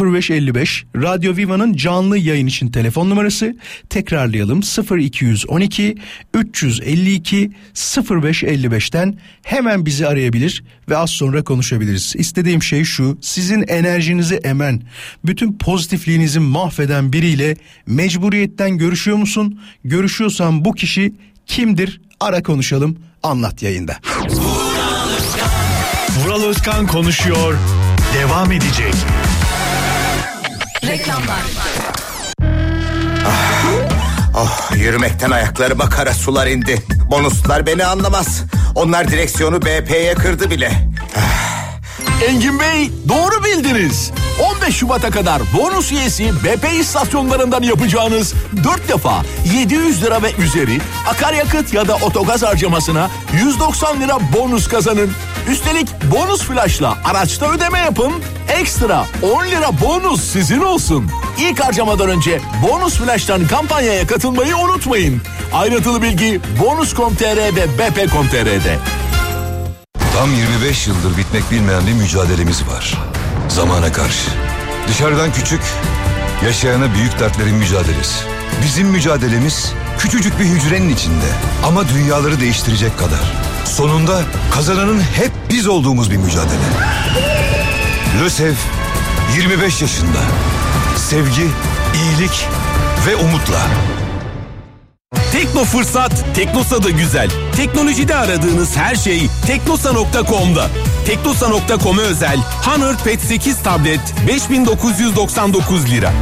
0555 Radyo Viva'nın canlı yayın için telefon numarası. Tekrarlayalım 0212 352 0555'ten hemen bizi arayabilir ve az sonra konuşabiliriz. İstediğim şey şu sizin enerjinizi emen, bütün pozitifliğinizi mahveden biriyle mecburiyetten görüşüyor musun? Görüşüyorsan bu kişi kimdir? Ara konuşalım anlat yayında. Vural Özkan konuşuyor. Devam edecek. Reklamlar Oh, yürümekten ayaklarıma kara sular indi. Bonuslar beni anlamaz. Onlar direksiyonu BP'ye kırdı bile. Engin Bey doğru bildiniz. 15 Şubat'a kadar bonus üyesi BP istasyonlarından yapacağınız 4 defa 700 lira ve üzeri akaryakıt ya da otogaz harcamasına 190 lira bonus kazanın. Üstelik bonus flashla araçta ödeme yapın. Ekstra 10 lira bonus sizin olsun. İlk harcamadan önce bonus flash'tan kampanyaya katılmayı unutmayın. Ayrıntılı bilgi bonus.com.tr ve bp.com.tr'de. Tam 25 yıldır bitmek bilmeyen bir mücadelemiz var. Zamana karşı. Dışarıdan küçük, yaşayana büyük dertlerin mücadelesi. Bizim mücadelemiz küçücük bir hücrenin içinde ama dünyaları değiştirecek kadar. Sonunda kazananın hep biz olduğumuz bir mücadele. LÖSEV 25 yaşında. Sevgi, iyilik ve umutla. Tekno Fırsat, Teknosa'da güzel. Teknolojide aradığınız her şey teknosa.com'da. Teknosa.com'a özel Honor Pad 8 tablet 5999 lira.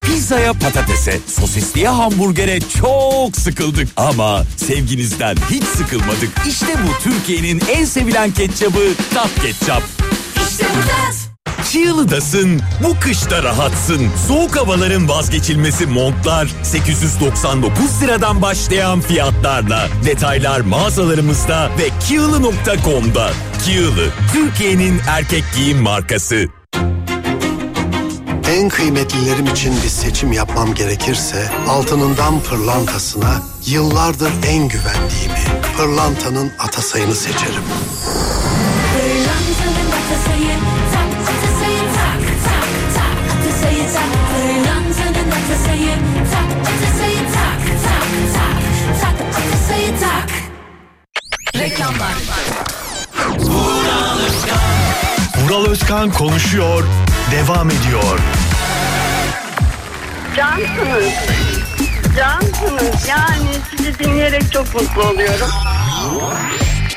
Pizzaya, patatese, sosisliye, hamburgere çok sıkıldık. Ama sevginizden hiç sıkılmadık. İşte bu Türkiye'nin en sevilen ketçabı Tat Ketçap. İşte bu. Çığlı'dasın, bu kışta rahatsın. Soğuk havaların vazgeçilmesi montlar 899 liradan başlayan fiyatlarla. Detaylar mağazalarımızda ve Kığlı.com'da. Kığlı, Türkiye'nin erkek giyim markası. En kıymetlilerim için bir seçim yapmam gerekirse altınından pırlantasına yıllardır en güvendiğimi pırlantanın atasayını seçerim. Reklamlar. Vural Özkan konuşuyor, devam ediyor. Cansınız. Cansınız. Yani sizi dinleyerek çok mutlu oluyorum.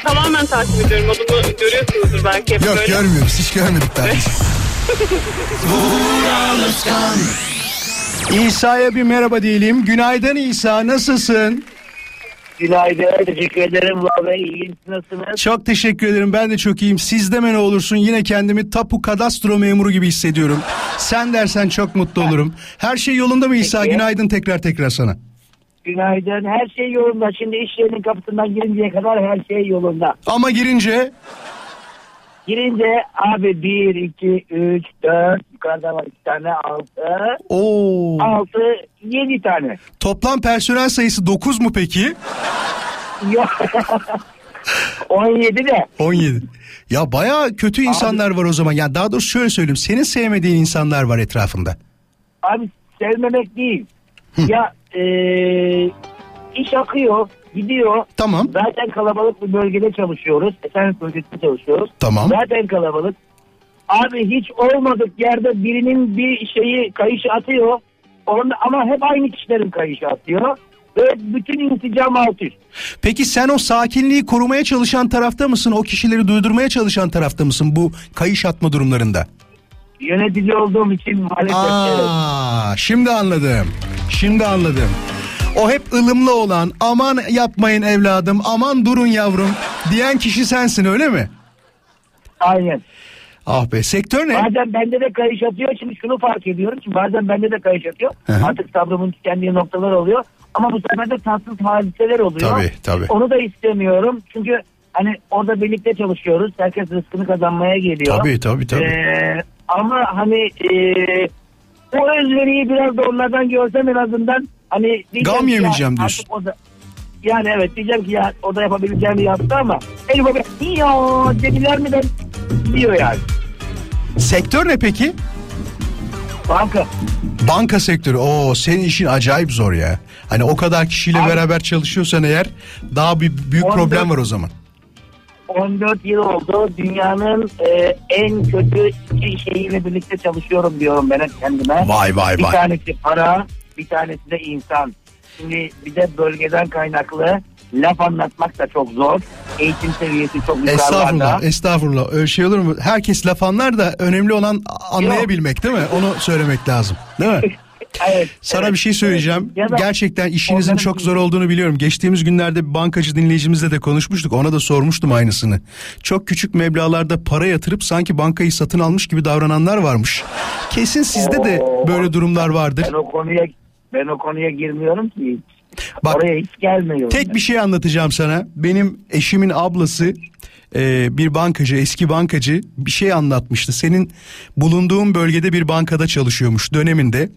Tamamen takip ediyorum. Adımı görüyorsunuzdur belki hep Yok böyle. görmüyoruz hiç görmedik ben. İsa'ya bir merhaba diyelim. Günaydın İsa nasılsın? Günaydın. Teşekkür ederim. Vallahi iyiyim. Siz Nasılsınız? Çok teşekkür ederim ben de çok iyiyim. Siz deme ne olursun yine kendimi tapu kadastro memuru gibi hissediyorum. Sen dersen çok mutlu olurum. Her şey yolunda mı İsa? Peki. Günaydın tekrar tekrar sana. Günaydın. Her şey yolunda. Şimdi iş yerinin kapısından girinceye kadar her şey yolunda. Ama girince Girince abi 1, 2, 3, 4, yukarıda var 2 tane 6, o 6, 7 tane. toplam personel sayısı 9 mu peki? Yok. 17 de. 17. Ya bayağı kötü insanlar var o zaman. Ya daha doğrusu şöyle söyleyeyim. Senin sevmediğin insanlar var etrafında. Abi sevmemek değil. ya eee iş akıyor, gidiyor. Tamam. Zaten kalabalık bir bölgede çalışıyoruz. Esenyurt bölgesinde çalışıyoruz. Tamam. Zaten kalabalık. Abi hiç olmadık yerde birinin bir şeyi kayışı atıyor. Onda, ama hep aynı kişilerin kayışı atıyor. Ve bütün insicam alt üst. Peki sen o sakinliği korumaya çalışan tarafta mısın? O kişileri duydurmaya çalışan tarafta mısın bu kayış atma durumlarında? Yönetici olduğum için maalesef evet. Aa, şimdi anladım. Şimdi anladım. O hep ılımlı olan aman yapmayın evladım aman durun yavrum diyen kişi sensin öyle mi? Aynen. Ah be sektör ne? Bazen bende de kayış atıyor. Şimdi şunu fark ediyorum ki bazen bende de kayış atıyor. Hı hı. Artık sabrımın tükendiği noktalar oluyor. Ama bu sefer de tatsız hadiseler oluyor. Tabii, tabii. Onu da istemiyorum. Çünkü hani orada birlikte çalışıyoruz. Herkes rızkını kazanmaya geliyor. Tabii tabii tabii. Ee, ama hani e, o özveriyi biraz da onlardan görsem en azından hani Gam ki ya, yemeyeceğim diyorsun. O da, yani evet diyeceğim ki ya o da yapabileceğini yaptı ama el baba ya dediler mi ben diyor yani. Sektör ne peki? Banka. Banka sektörü. Oo senin işin acayip zor ya. Hani o kadar kişiyle Abi- beraber çalışıyorsan eğer daha bir büyük 14 problem var o zaman. 14 yıl oldu. Dünyanın e, en kötü iki şeyiyle birlikte çalışıyorum diyorum ben hep kendime. Vay vay Bir vay. tanesi para, bir tanesi de insan. Şimdi bir de bölgeden kaynaklı laf anlatmak da çok zor. Eğitim seviyesi çok yukarılarda. Estağfurullah, estağfurullah. Öyle şey olur mu? Herkes laf anlar da önemli olan anlayabilmek değil mi? Onu söylemek lazım. Değil mi? Evet. Sana evet, bir şey söyleyeceğim. evet. Da Gerçekten işinizin çok zor olduğunu biliyorum. Geçtiğimiz günlerde bir bankacı dinleyicimizle de konuşmuştuk. Ona da sormuştum aynısını. Çok küçük meblağlarda para yatırıp sanki bankayı satın almış gibi davrananlar varmış. Kesin sizde de Oo. böyle durumlar vardır. Ben o konuya ben o konuya girmiyorum ki hiç. Bak, Oraya hiç gelmiyorum. Tek bir şey anlatacağım sana. Benim eşimin ablası e, bir bankacı, eski bankacı bir şey anlatmıştı. Senin bulunduğun bölgede bir bankada çalışıyormuş döneminde.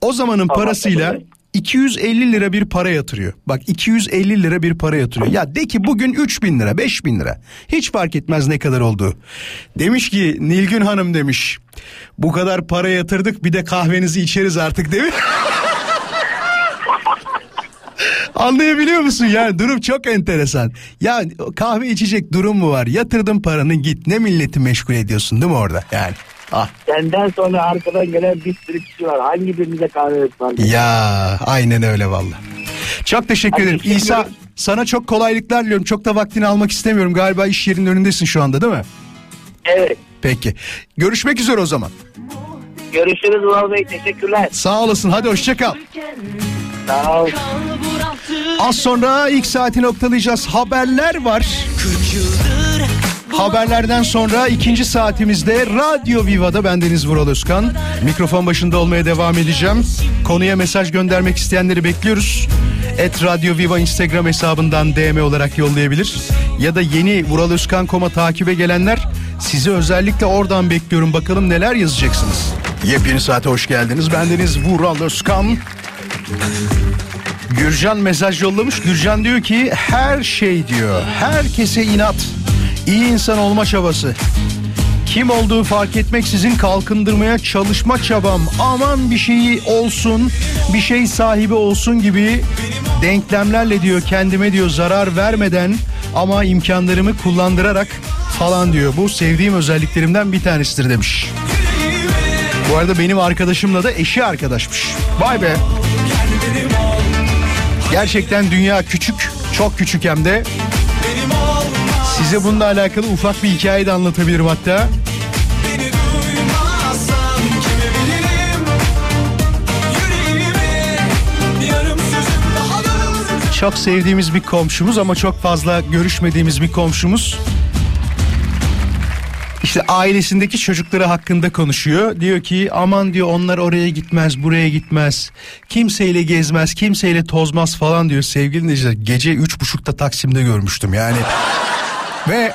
O zamanın Tamam, parasıyla tabii. 250 lira bir para yatırıyor. Bak 250 lira bir para yatırıyor. Ya de ki bugün 3000 lira 5000 lira. Hiç fark etmez ne kadar olduğu. Demiş ki Nilgün Hanım demiş. Bu kadar para yatırdık bir de kahvenizi içeriz artık mi? Anlayabiliyor musun yani durum çok enteresan. Ya kahve içecek durum mu var? Yatırdın paranı git ne milleti meşgul ediyorsun değil mi orada yani? Ah. Senden sonra arkadan gelen bir sürü kişi var. Hangi birimize kahve ısmarlayacak? Ya aynen öyle valla. Çok teşekkür Hadi ederim. İsa sana çok kolaylıklar diliyorum. Çok da vaktini almak istemiyorum. Galiba iş yerinin önündesin şu anda değil mi? Evet. Peki. Görüşmek üzere o zaman. Görüşürüz Ural Bey. Teşekkürler. Sağ olasın. Hadi hoşça kal. Az sonra ilk saati noktalayacağız. Haberler var. Haberlerden sonra ikinci saatimizde Radyo Viva'da bendeniz Vural Özkan. Mikrofon başında olmaya devam edeceğim. Konuya mesaj göndermek isteyenleri bekliyoruz. Et Radyo Viva Instagram hesabından DM olarak yollayabilir. Ya da yeni Vural Özkan koma takibe gelenler sizi özellikle oradan bekliyorum. Bakalım neler yazacaksınız. Yepyeni saate hoş geldiniz. Bendeniz Vural Özkan. Gürcan mesaj yollamış. Gürcan diyor ki her şey diyor. Herkese inat. iyi insan olma çabası. Kim olduğu fark etmeksizin kalkındırmaya çalışma çabam. Aman bir şeyi olsun, bir şey sahibi olsun gibi denklemlerle diyor kendime diyor zarar vermeden ama imkanlarımı kullandırarak falan diyor. Bu sevdiğim özelliklerimden bir tanesidir demiş. Bu arada benim arkadaşımla da eşi arkadaşmış. Vay be. Gerçekten dünya küçük, çok küçük hem de. Size bununla alakalı ufak bir hikaye de anlatabilirim hatta. Çok sevdiğimiz bir komşumuz ama çok fazla görüşmediğimiz bir komşumuz. İşte ailesindeki çocukları hakkında konuşuyor. Diyor ki aman diyor onlar oraya gitmez buraya gitmez. Kimseyle gezmez kimseyle tozmaz falan diyor sevgili dinleyiciler. Gece üç buçukta Taksim'de görmüştüm yani. Ve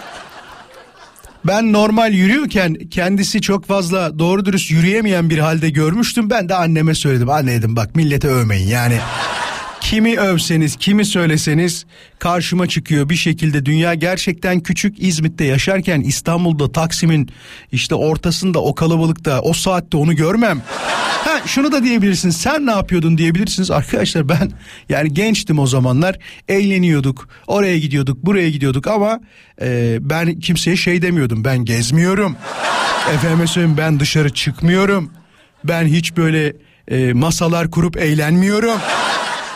ben normal yürüyorken kendisi çok fazla doğru dürüst yürüyemeyen bir halde görmüştüm. Ben de anneme söyledim. Anne dedim bak millete övmeyin yani. Kimi övseniz, kimi söyleseniz karşıma çıkıyor bir şekilde. Dünya gerçekten küçük. İzmit'te yaşarken İstanbul'da Taksim'in işte ortasında o kalabalıkta o saatte onu görmem. Ha şunu da diyebilirsiniz. Sen ne yapıyordun diyebilirsiniz. Arkadaşlar ben yani gençtim o zamanlar. Eğleniyorduk. Oraya gidiyorduk, buraya gidiyorduk ama e, ben kimseye şey demiyordum. Ben gezmiyorum. Efendime söyleyeyim ben dışarı çıkmıyorum. Ben hiç böyle e, masalar kurup eğlenmiyorum.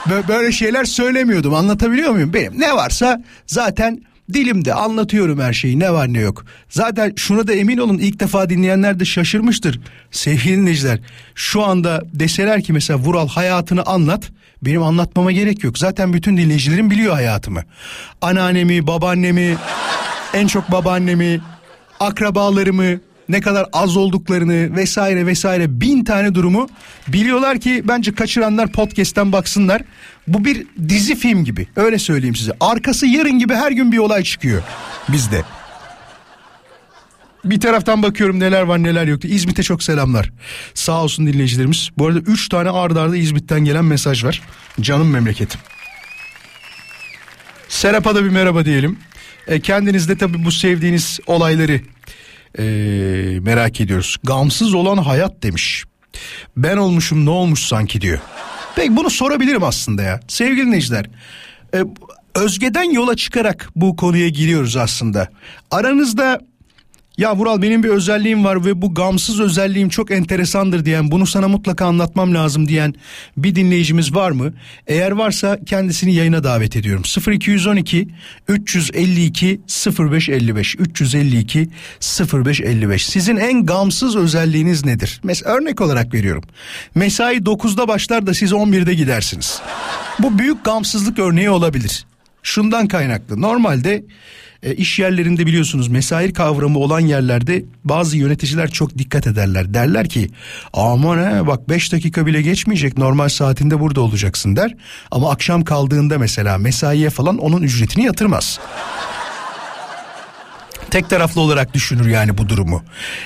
Bö- Böyle şeyler söylemiyordum anlatabiliyor muyum? Benim ne varsa zaten dilimde anlatıyorum her şeyi ne var ne yok. Zaten şuna da emin olun ilk defa dinleyenler de şaşırmıştır. Sevgili dinleyiciler şu anda deseler ki mesela Vural hayatını anlat. Benim anlatmama gerek yok. Zaten bütün dinleyicilerim biliyor hayatımı. Anneannemi, babaannemi, en çok babaannemi, akrabalarımı, ne kadar az olduklarını vesaire vesaire bin tane durumu biliyorlar ki bence kaçıranlar podcast'ten baksınlar. Bu bir dizi film gibi öyle söyleyeyim size. Arkası yarın gibi her gün bir olay çıkıyor bizde. Bir taraftan bakıyorum neler var neler yok. İzmit'e çok selamlar. Sağ olsun dinleyicilerimiz. Bu arada 3 tane ardarda arda İzmit'ten gelen mesaj var. Canım memleketim. Serap'a da bir merhaba diyelim. E, kendiniz de tabii bu sevdiğiniz olayları e, merak ediyoruz. Gamsız olan hayat demiş. Ben olmuşum ne olmuş sanki diyor. Peki bunu sorabilirim aslında ya. Sevgili dinleyiciler. E, Özge'den yola çıkarak bu konuya giriyoruz aslında. Aranızda ya Vural benim bir özelliğim var ve bu gamsız özelliğim çok enteresandır diyen bunu sana mutlaka anlatmam lazım diyen bir dinleyicimiz var mı? Eğer varsa kendisini yayına davet ediyorum. 0212 352 0555 352 0555 sizin en gamsız özelliğiniz nedir? Mesela örnek olarak veriyorum. Mesai 9'da başlar da siz 11'de gidersiniz. Bu büyük gamsızlık örneği olabilir. Şundan kaynaklı. Normalde e, iş yerlerinde biliyorsunuz mesai kavramı olan yerlerde bazı yöneticiler çok dikkat ederler. Derler ki aman he bak 5 dakika bile geçmeyecek normal saatinde burada olacaksın der. Ama akşam kaldığında mesela mesaiye falan onun ücretini yatırmaz. Tek taraflı olarak düşünür yani bu durumu.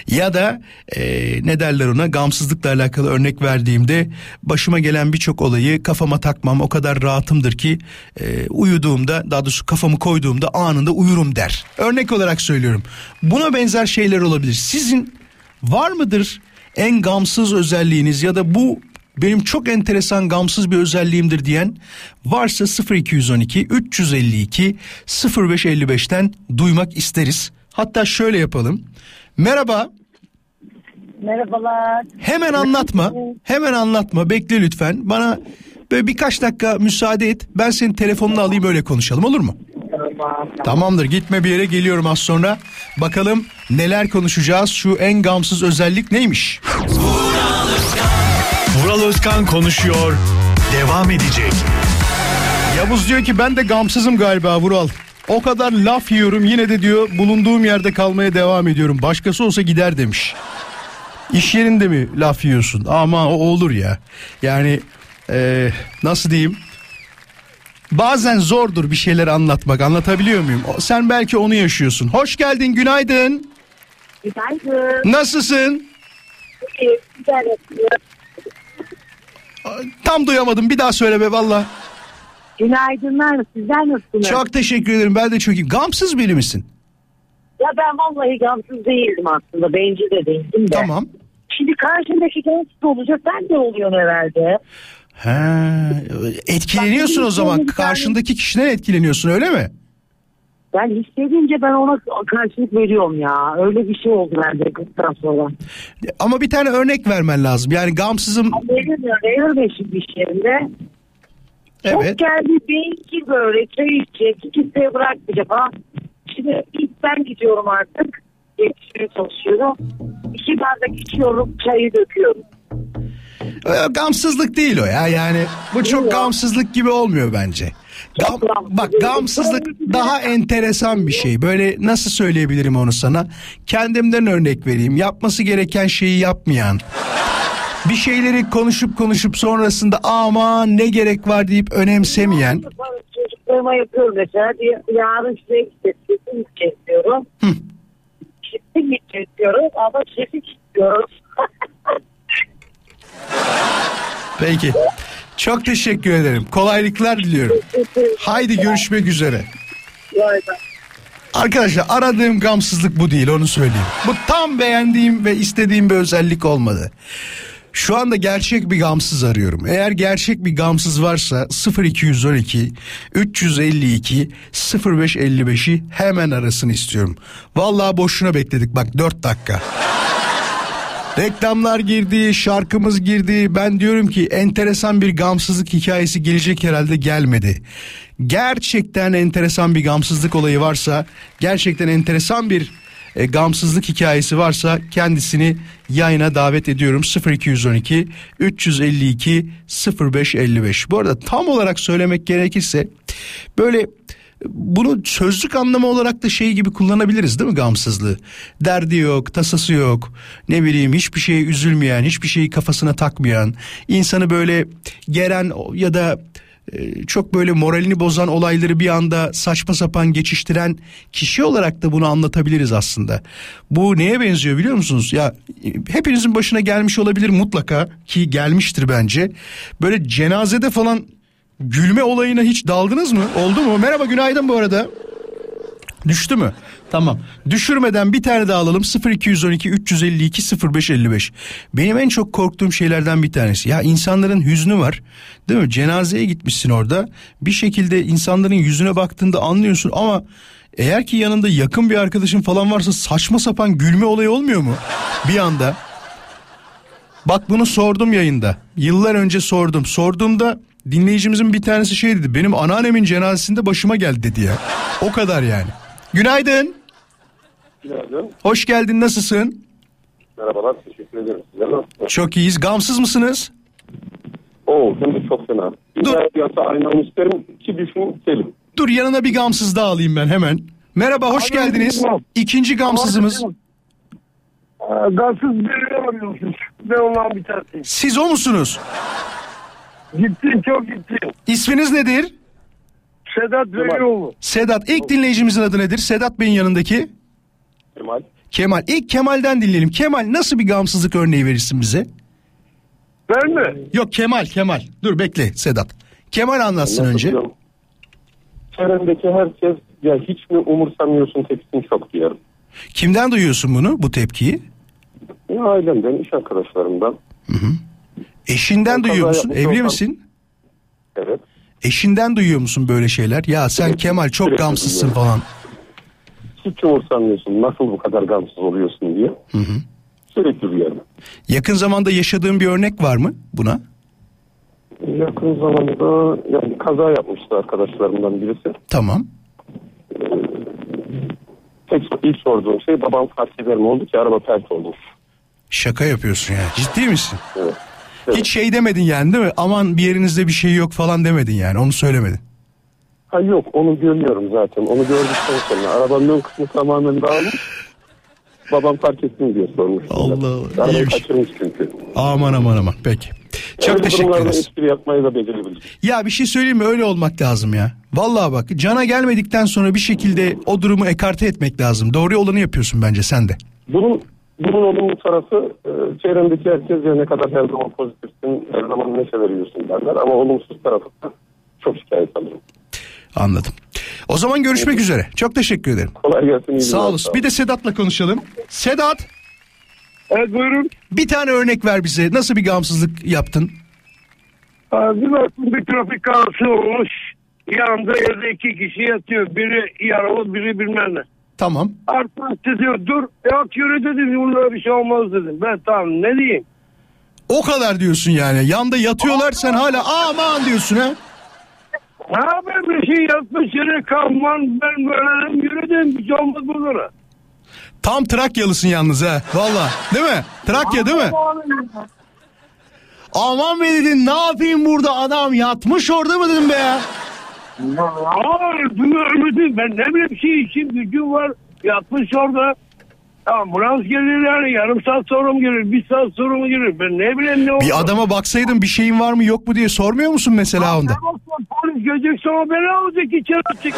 Ya da e, ne derler ona gamsızlıkla alakalı örnek verdiğimde başıma gelen birçok olayı kafama takmam o kadar rahatımdır ki e, uyuduğumda daha doğrusu kafamı koyduğumda anında uyurum der. Örnek olarak söylüyorum. Buna benzer şeyler olabilir. Sizin var mıdır en gamsız özelliğiniz ya da bu benim çok enteresan gamsız bir özelliğimdir diyen varsa 0212 352 0555'ten duymak isteriz. Hatta şöyle yapalım. Merhaba. Merhabalar. Hemen anlatma. Hemen anlatma. Bekle lütfen. Bana böyle birkaç dakika müsaade et. Ben senin telefonunu alayım öyle konuşalım olur mu? Tamam. Tamamdır gitme bir yere geliyorum az sonra. Bakalım neler konuşacağız. Şu en gamsız özellik neymiş? Vural Özkan konuşuyor. Devam edecek. Yavuz diyor ki ben de gamsızım galiba Vural. O kadar laf yiyorum yine de diyor bulunduğum yerde kalmaya devam ediyorum. Başkası olsa gider demiş. İş yerinde mi laf yiyorsun? Ama o olur ya. Yani eee, nasıl diyeyim? Bazen zordur bir şeyler anlatmak. Anlatabiliyor muyum? Sen belki onu yaşıyorsun. Hoş geldin, günaydın. Günaydın. Nasılsın? İyi, güzel. Tam duyamadım. Bir daha söyle be valla. Günaydınlar. Sizler nasılsınız? Çok teşekkür ederim. Ben de çok iyi. Gamsız biri misin? Ya ben vallahi gamsız değildim aslında. Bencil de değildim de. Tamam. Şimdi karşımdaki gamsız olacak. Ben de oluyorum herhalde. He, etkileniyorsun o zaman. Karşındaki kişiden etkileniyorsun öyle mi? Ben hissedince ben ona karşılık veriyorum ya. Öyle bir şey oldu bende kızdan sonra. Ama bir tane örnek vermen lazım. Yani gamsızım Benim öyle örneğin iş yerinde. Evet. Çok geldi belki böyle çay içecek. De bırakmayacak ha. Şimdi ilk ben gidiyorum artık. Yetişmeye çalışıyorum. İki bardak içiyorum çayı döküyorum. e, gamsızlık değil o ya. Yani bu çok gamsızlık gibi olmuyor bence. Gam, bak gamsızlık daha enteresan bir şey. Böyle nasıl söyleyebilirim onu sana? Kendimden örnek vereyim. Yapması gereken şeyi yapmayan. Bir şeyleri konuşup konuşup sonrasında aman ne gerek var deyip önemsemeyen. Çocuklarıma yapıyorum mesela. Yarın size gideceğim. gideceğiz diyorum. Şimdi gideceğiz diyorum ama şefi istiyorum. Peki. Çok teşekkür ederim. Kolaylıklar diliyorum. Haydi görüşmek üzere. Arkadaşlar aradığım gamsızlık bu değil onu söyleyeyim. Bu tam beğendiğim ve istediğim bir özellik olmadı. Şu anda gerçek bir gamsız arıyorum. Eğer gerçek bir gamsız varsa 0212 352 0555'i hemen arasını istiyorum. Vallahi boşuna bekledik bak 4 dakika. Reklamlar girdi, şarkımız girdi. Ben diyorum ki enteresan bir gamsızlık hikayesi gelecek herhalde gelmedi. Gerçekten enteresan bir gamsızlık olayı varsa, gerçekten enteresan bir e, gamsızlık hikayesi varsa kendisini yayına davet ediyorum 0212 352 0555. Bu arada tam olarak söylemek gerekirse böyle bunu sözlük anlamı olarak da şey gibi kullanabiliriz değil mi gamsızlığı? Derdi yok, tasası yok. Ne bileyim hiçbir şeye üzülmeyen, hiçbir şeyi kafasına takmayan, insanı böyle geren ya da e, çok böyle moralini bozan olayları bir anda saçma sapan geçiştiren kişi olarak da bunu anlatabiliriz aslında. Bu neye benziyor biliyor musunuz? Ya e, hepinizin başına gelmiş olabilir mutlaka ki gelmiştir bence. Böyle cenazede falan gülme olayına hiç daldınız mı? Oldu mu? Merhaba günaydın bu arada. Düştü mü? Tamam. Düşürmeden bir tane daha alalım. 0212 352 0555. Benim en çok korktuğum şeylerden bir tanesi. Ya insanların hüznü var. Değil mi? Cenazeye gitmişsin orada. Bir şekilde insanların yüzüne baktığında anlıyorsun ama eğer ki yanında yakın bir arkadaşın falan varsa saçma sapan gülme olayı olmuyor mu? Bir anda. Bak bunu sordum yayında. Yıllar önce sordum. Sorduğumda dinleyicimizin bir tanesi şey dedi. Benim anneannemin cenazesinde başıma geldi dedi ya. O kadar yani. Günaydın. Günaydın. Hoş geldin nasılsın? Merhabalar. Teşekkür ederim. Size nasılsınız? Çok iyiyiz. Gamsız mısınız? Oo, de çok fena. Bir daha yasa aynı isterim. İki düşün Selim. Dur yanına bir gamsız daha alayım ben hemen. Merhaba hoş geldiniz. İkinci gamsızımız. Gansız birini arıyorsunuz. Ben ondan bir tanesiyim. Siz o musunuz? Gittim çok gittim. İsminiz nedir? Sedat Velioğlu. Sedat. İlk dinleyicimizin adı nedir? Sedat Bey'in yanındaki. Kemal. Kemal. İlk Kemal'den dinleyelim. Kemal nasıl bir gamsızlık örneği verirsin bize? Ben mi? Yok Kemal Kemal. Dur bekle Sedat. Kemal anlatsın önce. Çevremdeki herkes ya hiç mi umursamıyorsun tepkisini çok duyarım. Kimden duyuyorsun bunu bu tepkiyi? Ya ailemden, iş arkadaşlarımdan. Eşinden Ben duyuyor musun? Evli olsam- misin? Evet. Eşinden duyuyor musun böyle şeyler? Ya sen Kemal çok Sürekli gamsızsın duyuyorum. falan. Hiç umursamıyorsun. Nasıl bu kadar gamsız oluyorsun diye. Sürekli duyarım. Yakın zamanda yaşadığın bir örnek var mı buna? Yakın zamanda yani kaza yapmıştı arkadaşlarımdan birisi. Tamam. Tek ilk sorduğum şey babam fark eder mi oldu ki araba pert olmuş. Şaka yapıyorsun ya. Ciddi misin? Evet. Hiç şey demedin yani değil mi? Aman bir yerinizde bir şey yok falan demedin yani. Onu söylemedin. Ha yok onu görüyorum zaten. Onu gördükten sonra arabanın ön kısmı tamamen dağılmış. Babam fark etsin diye sormuş. Allah Allah, Arabayı iyiymiş. kaçırmış çünkü. Aman aman aman. Peki. Çok Öyle teşekkür durumlarda ederiz. espri yapmayı da becerebilir. Ya bir şey söyleyeyim mi? Öyle olmak lazım ya. Vallahi bak cana gelmedikten sonra bir şekilde o durumu ekarte etmek lazım. Doğru olanı yapıyorsun bence sen de. Bunun bunun olumlu tarafı e, çevremdeki herkes ya ne kadar her zaman pozitifsin, her zaman neşe veriyorsun derler. Ama olumsuz tarafı da çok şikayet alırım. Anladım. O zaman görüşmek üzere. Çok teşekkür ederim. Kolay gelsin. iyi Sağ olasın. Bir de Sedat'la konuşalım. Sedat. Evet buyurun. Bir tane örnek ver bize. Nasıl bir gamsızlık yaptın? Aa, Bir baktım bir trafik kazası olmuş. Yanında evde iki kişi yatıyor. Biri yaralı biri bilmem ne. Tamam. Artık diyor dur. Yok yürü dedim. Bunlara bir şey olmaz dedim. Ben tamam ne diyeyim. O kadar diyorsun yani. Yanda yatıyorlar sen hala aman diyorsun ha. Ne yapayım bir şey yatmış yere kalman ben böyle yürüdüm. Bir şey olmaz bunlara. Tam Trakyalısın yalnız ha. Valla. Değil mi? Trakya değil mi? Aman be dedin ne yapayım burada adam yatmış orada mı dedim be ya. Hayır bunu ölmedi. Ben ne bileyim şey için gücüm var. Yatmış orada. Ambulans gelir yani yarım saat sonra mı gelir? Bir saat sonra mı gelir? Ben ne bileyim ne oldu? Bir adama baksaydın bir şeyin var mı yok mu diye sormuyor musun mesela onda? Polis gelecek sonra beni alacak içeri atacak.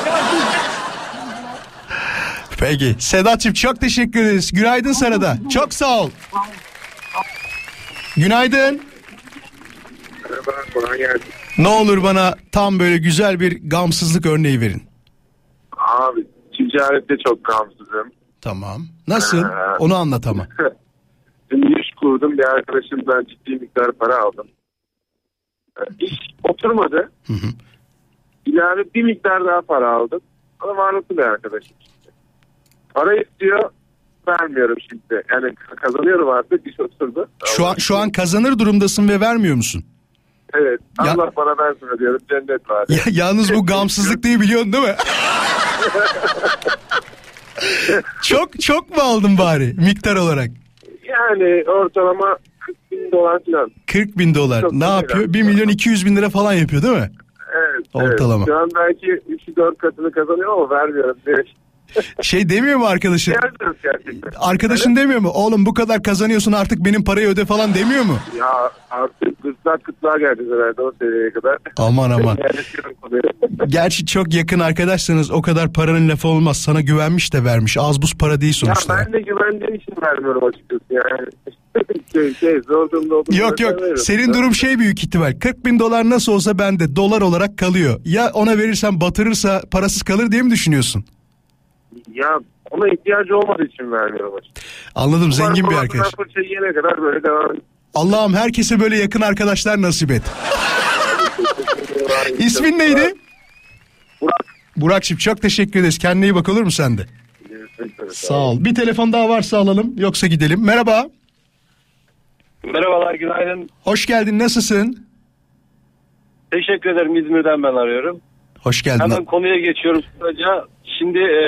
Peki. Sedat'cığım çok teşekkür ederiz. Günaydın sana da. Çok sağ ol. Günaydın. Kolay gelsin. Ne olur bana tam böyle güzel bir gamsızlık örneği verin. Abi ticarette çok gamsızım. Tamam. Nasıl? Ee, Onu anlat ama. Şimdi iş kurdum bir arkadaşımdan ciddi miktar para aldım. Ee, İş oturmadı. İlave bir miktar daha para aldım. Ama varlıklı bir arkadaşım. Para istiyor vermiyorum şimdi. Yani kazanıyorum artık iş oturdu. Şu an şu an kazanır durumdasın ve vermiyor musun? Evet Ya- Allah bana versin diyorum cennet var. Ya, yalnız bu gamsızlık değil biliyorsun değil mi? çok çok mu aldın bari miktar olarak? Yani ortalama 40 bin dolar falan. 40 bin dolar. Çok ne yapıyor? 1 milyon 200 bin lira falan yapıyor değil mi? Evet, Ortalama. evet. Şu an belki 3-4 katını kazanıyorum ama vermiyorum. Şey demiyor mu arkadaşın? Gerçekten. Arkadaşın demiyor mu? Oğlum bu kadar kazanıyorsun artık benim parayı öde falan demiyor mu? Ya artık gırtlak kıtlığa geleceğiz herhalde o seviyeye kadar. Aman aman. Gerçi çok yakın arkadaşsanız o kadar paranın lafı olmaz. Sana güvenmiş de vermiş. Az buz para değil Ya sonuçta. ben de güvendiğim için vermiyorum açıkçası yani. şey, şey zor durumda olduğum Yok yok veririm. senin durum şey büyük ihtimal 40 bin dolar nasıl olsa bende dolar olarak kalıyor. Ya ona verirsen batırırsa parasız kalır diye mi düşünüyorsun? Ya ona ihtiyacı olmadığı için vermiyorum açıkçası. Anladım zengin bir arkadaş. fırça yiyene kadar böyle devam. Allah'ım herkese böyle yakın arkadaşlar nasip et. İsmin neydi? Burak. Burak'cığım çok teşekkür ederiz. Kendine iyi bak olur mu sen de? Sağ ol. Bir telefon daha varsa alalım yoksa gidelim. Merhaba. Merhabalar günaydın. Hoş geldin nasılsın? Teşekkür ederim İzmir'den ben arıyorum. Hoş geldin. Hemen konuya geçiyorum kısaca. Şimdi e,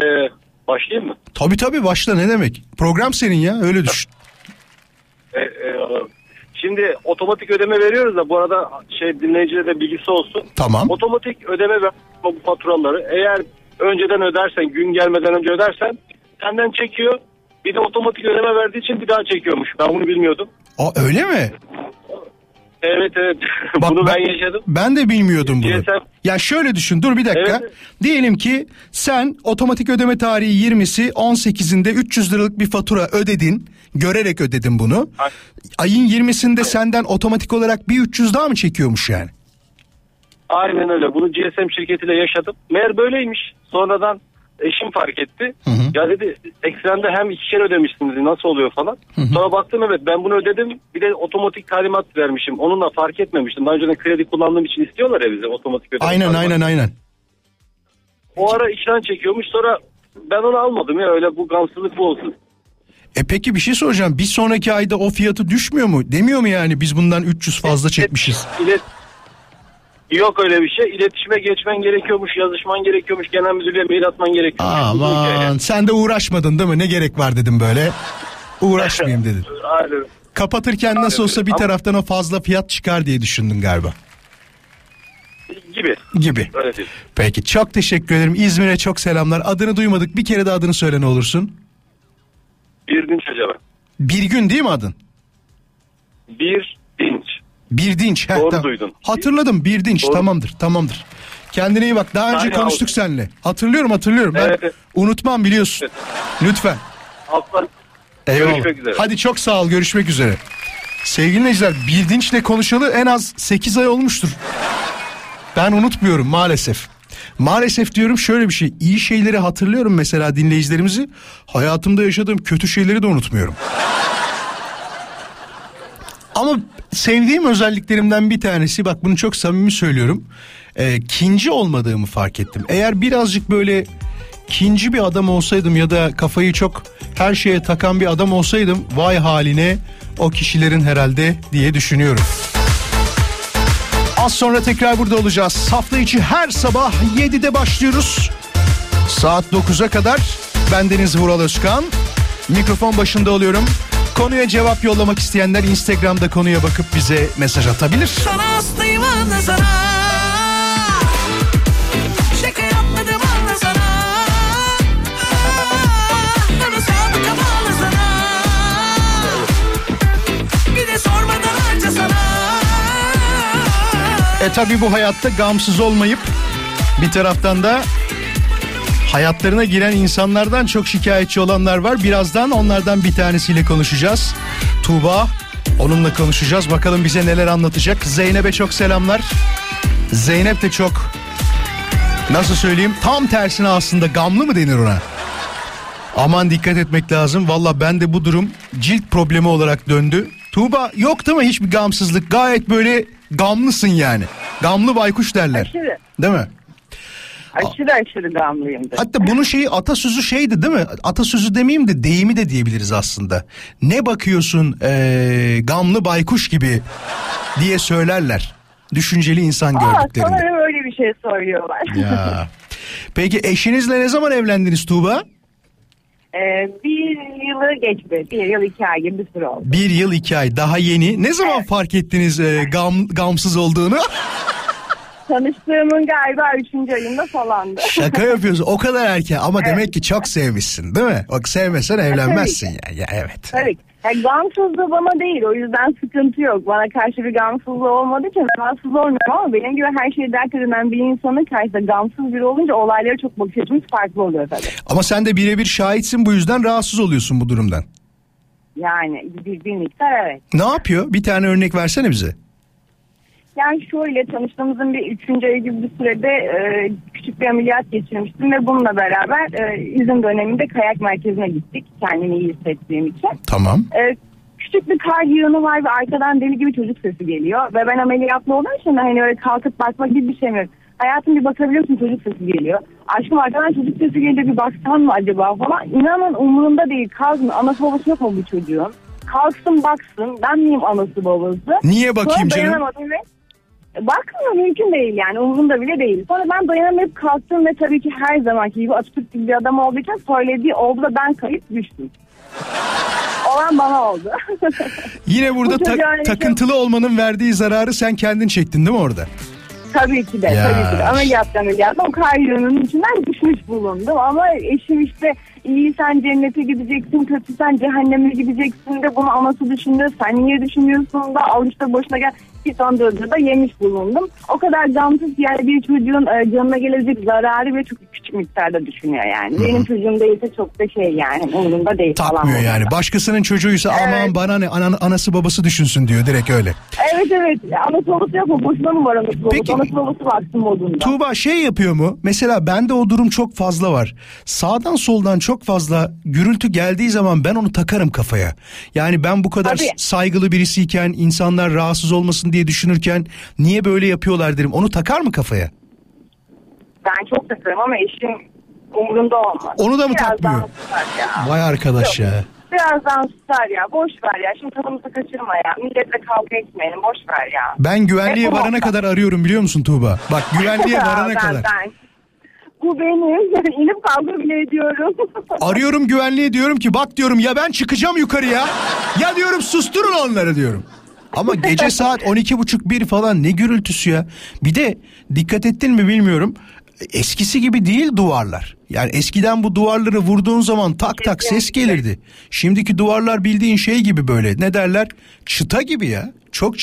başlayayım mı? Tabii tabii başla ne demek? Program senin ya öyle düşün. E, e, şimdi otomatik ödeme veriyoruz da bu arada şey dinleyicilere de bilgisi olsun. Tamam. Otomatik ödeme ver bu faturaları eğer önceden ödersen gün gelmeden önce ödersen senden çekiyor. Bir de otomatik ödeme verdiği için bir daha çekiyormuş. Ben bunu bilmiyordum. Aa, öyle mi? Evet evet. Bak, bunu ben, ben- yaşadım. Ben de bilmiyordum bunu. GSM Ya şöyle düşün dur bir dakika. Evet. Diyelim ki sen otomatik ödeme tarihi 20'si 18'inde 300 liralık bir fatura ödedin. Görerek ödedin bunu. Ayın 20'sinde senden otomatik olarak bir 300 daha mı çekiyormuş yani? Aynen öyle. Bunu GSM şirketiyle yaşadım. Meğer böyleymiş. Sonradan Eşim fark etti. Ya dedi eksende hem iki kere ödemişsiniz nasıl oluyor falan. Sonra baktım evet ben bunu ödedim. Bir de otomatik talimat vermişim. Onunla fark etmemiştim. Daha önceden kredi kullandığım için istiyorlar ya bize otomatik ödeme. Aynen talimatı. aynen aynen. O ara işten çekiyormuş sonra ben onu almadım ya öyle bu gamsızlık bu olsun. E peki bir şey soracağım. Bir sonraki ayda o fiyatı düşmüyor mu? Demiyor mu yani biz bundan 300 fazla çekmişiz? İlet Yok öyle bir şey. İletişime geçmen gerekiyormuş, yazışman gerekiyormuş, genel müdürlüğe mail atman gerekiyormuş. Aman sen de uğraşmadın değil mi? Ne gerek var dedim böyle. Uğraşmayayım dedin. Aynen. Kapatırken nasıl olsa bir taraftan o fazla fiyat çıkar diye düşündün galiba. Gibi. Gibi. Öyle değil. Peki çok teşekkür ederim. İzmir'e çok selamlar. Adını duymadık. Bir kere de adını söyle ne olursun. Bir dinç acaba. Bir gün değil mi adın? Bir dinç. Bir dinç. Heh, Doğru tamam. duydun. Hatırladım bir dinç Doğru. tamamdır tamamdır. Kendine iyi bak. Daha önce Aynen, konuştuk oldu. seninle. Hatırlıyorum hatırlıyorum. Ben Evet, evet. unutmam biliyorsun. Lütfen. Alttan. Eyvallah. Görüşmek üzere. Hadi çok sağ ol görüşmek üzere. Sevgili dinleyiciler Bildinç'le konuşalı en az 8 ay olmuştur. Ben unutmuyorum maalesef. Maalesef diyorum şöyle bir şey. İyi şeyleri hatırlıyorum mesela dinleyicilerimizi. Hayatımda yaşadığım kötü şeyleri de unutmuyorum. Ama sevdiğim özelliklerimden bir tanesi bak bunu çok samimi söylüyorum. Ee, kinci olmadığımı fark ettim. Eğer birazcık böyle kinci bir adam olsaydım ya da kafayı çok her şeye takan bir adam olsaydım vay haline o kişilerin herhalde diye düşünüyorum. Az sonra tekrar burada olacağız. Hafta içi her sabah 7'de başlıyoruz. Saat 9'a kadar bendeniz Vural Özkan. Mikrofon başında oluyorum. Konuya cevap yollamak isteyenler Instagram'da konuya bakıp bize mesaj atabilir. Sana hastayım anla sana Şaka yapmadım anla sana Bana sadık bağlı sana Bir de sormadan harca sana. E tabi bu hayatta gamsız olmayıp bir taraftan da hayatlarına giren insanlardan çok şikayetçi olanlar var. Birazdan onlardan bir tanesiyle konuşacağız. Tuğba onunla konuşacağız. Bakalım bize neler anlatacak. Zeynep'e çok selamlar. Zeynep de çok nasıl söyleyeyim tam tersine aslında gamlı mı denir ona? Aman dikkat etmek lazım. Valla ben de bu durum cilt problemi olarak döndü. Tuğba yok değil mi hiçbir gamsızlık? Gayet böyle gamlısın yani. Gamlı baykuş derler. Aşırı. Değil mi? Aşırı aşırı gamlıyımdır. Hatta bunun şeyi atasözü şeydi değil mi? Atasözü demeyeyim de deyimi de diyebiliriz aslında. Ne bakıyorsun eee, gamlı baykuş gibi diye söylerler. Düşünceli insan Aa, gördüklerinde. sanırım öyle bir şey söylüyorlar. Ya. Peki eşinizle ne zaman evlendiniz Tuğba? Ee, bir yılı geçti. Bir yıl iki ay gibi bir süre oldu. Bir yıl iki ay daha yeni. Ne zaman fark ettiniz eee, gam, gamsız olduğunu? Tanıştığımın galiba üçüncü ayında falandı. Şaka yapıyorsun o kadar erken ama demek ki çok sevmişsin değil mi? Bak sevmesen evlenmezsin ya. ya evet. Tabii. Yani gamsızlığı bana değil o yüzden sıkıntı yok. Bana karşı bir gamsızlığı olmadığı için rahatsız olmuyorum ama benim gibi her şeyi dert eden bir insanın karşısında gamsız biri olunca olaylara çok bakış açımız farklı oluyor tabii. Ama sen de birebir şahitsin bu yüzden rahatsız oluyorsun bu durumdan. Yani bir, bir miktar evet. Ne yapıyor? Bir tane örnek versene bize. Yani şöyle tanıştığımızın bir üçüncü ayı gibi bir sürede e, küçük bir ameliyat geçirmiştim ve bununla beraber e, izin döneminde kayak merkezine gittik kendimi iyi hissettiğim için. Tamam. E, küçük bir kar yığını var ve arkadan deli gibi çocuk sesi geliyor ve ben ameliyatlı olduğum için hani öyle kalkıp bakma gibi bir şey yok. Hayatım bir bakabiliyor musun çocuk sesi geliyor. Aşkım arkadan çocuk sesi geliyor bir baksan mı acaba falan. İnanın umurumda değil kalsın anası babası yok mu bu çocuğun. Kalksın baksın ben miyim anası babası. Niye bakayım Sonra canım? ve Bakmıyor mümkün değil yani umurumda bile değil. Sonra ben dayanamayıp kalktım ve tabii ki her zamanki gibi Atatürk gibi bir adam olduğu için söylediği oldu da ben kayıp düştüm. Olan bana oldu. Yine burada Bu ta- takıntılı olmanın verdiği zararı sen kendin çektin değil mi orada? Tabii ki de, Ya. tabii ki de. Ameliyattan ameliyattan o kayyonun içinden düşmüş bulundum. Ama eşim işte iyi sen cennete gideceksin, kötü sen cehenneme gideceksin de bunu anası düşündü. Sen niye düşünüyorsun da al işte boşuna gel. Bir dördü da yemiş bulundum. O kadar gamsız yani bir çocuğun e, canına gelecek zararı ve çok küçük miktarda düşünüyor yani. Benim çocuğum değilse çok da şey yani umurumda değil falan. Takmıyor yani. Başkasının çocuğuysa aman bana ne ana- anası babası düşünsün diyor direkt öyle. Evet evet. Anası babası yok mu? Boşuna mı var anası babası? Peki. Anası babası baksın modunda. Tuğba şey yapıyor mu? Mesela bende o durum çok fazla var. Sağdan soldan çok fazla gürültü geldiği zaman ben onu takarım kafaya. Yani ben bu kadar Tabii. saygılı birisiyken insanlar rahatsız olmasın diye düşünürken niye böyle yapıyorlar derim. Onu takar mı kafaya? Ben çok takarım ama eşim umurunda olmaz. Onu da mı Birazdan takmıyor? ya. Vay arkadaş Yok. ya. Birazdan susar ya. Boş ver ya. Şimdi tadımızı kaçırma ya. Milletle kavga etmeyelim. Boş ver ya. Ben güvenliğe varana kadar arıyorum biliyor musun Tuğba? Bak güvenliğe varana Ben- kadar. ben. Bu benim. İnip kavga bile ediyorum. Arıyorum güvenliğe diyorum ki bak diyorum ya ben çıkacağım yukarıya. Ya diyorum susturun onları diyorum. Ama gece saat 12 buçuk bir falan ne gürültüsü ya. Bir de dikkat ettin mi bilmiyorum. Eskisi gibi değil duvarlar. Yani eskiden bu duvarları vurduğun zaman tak tak ses gelirdi. Şimdiki duvarlar bildiğin şey gibi böyle. Ne derler? Çıta gibi ya. Çok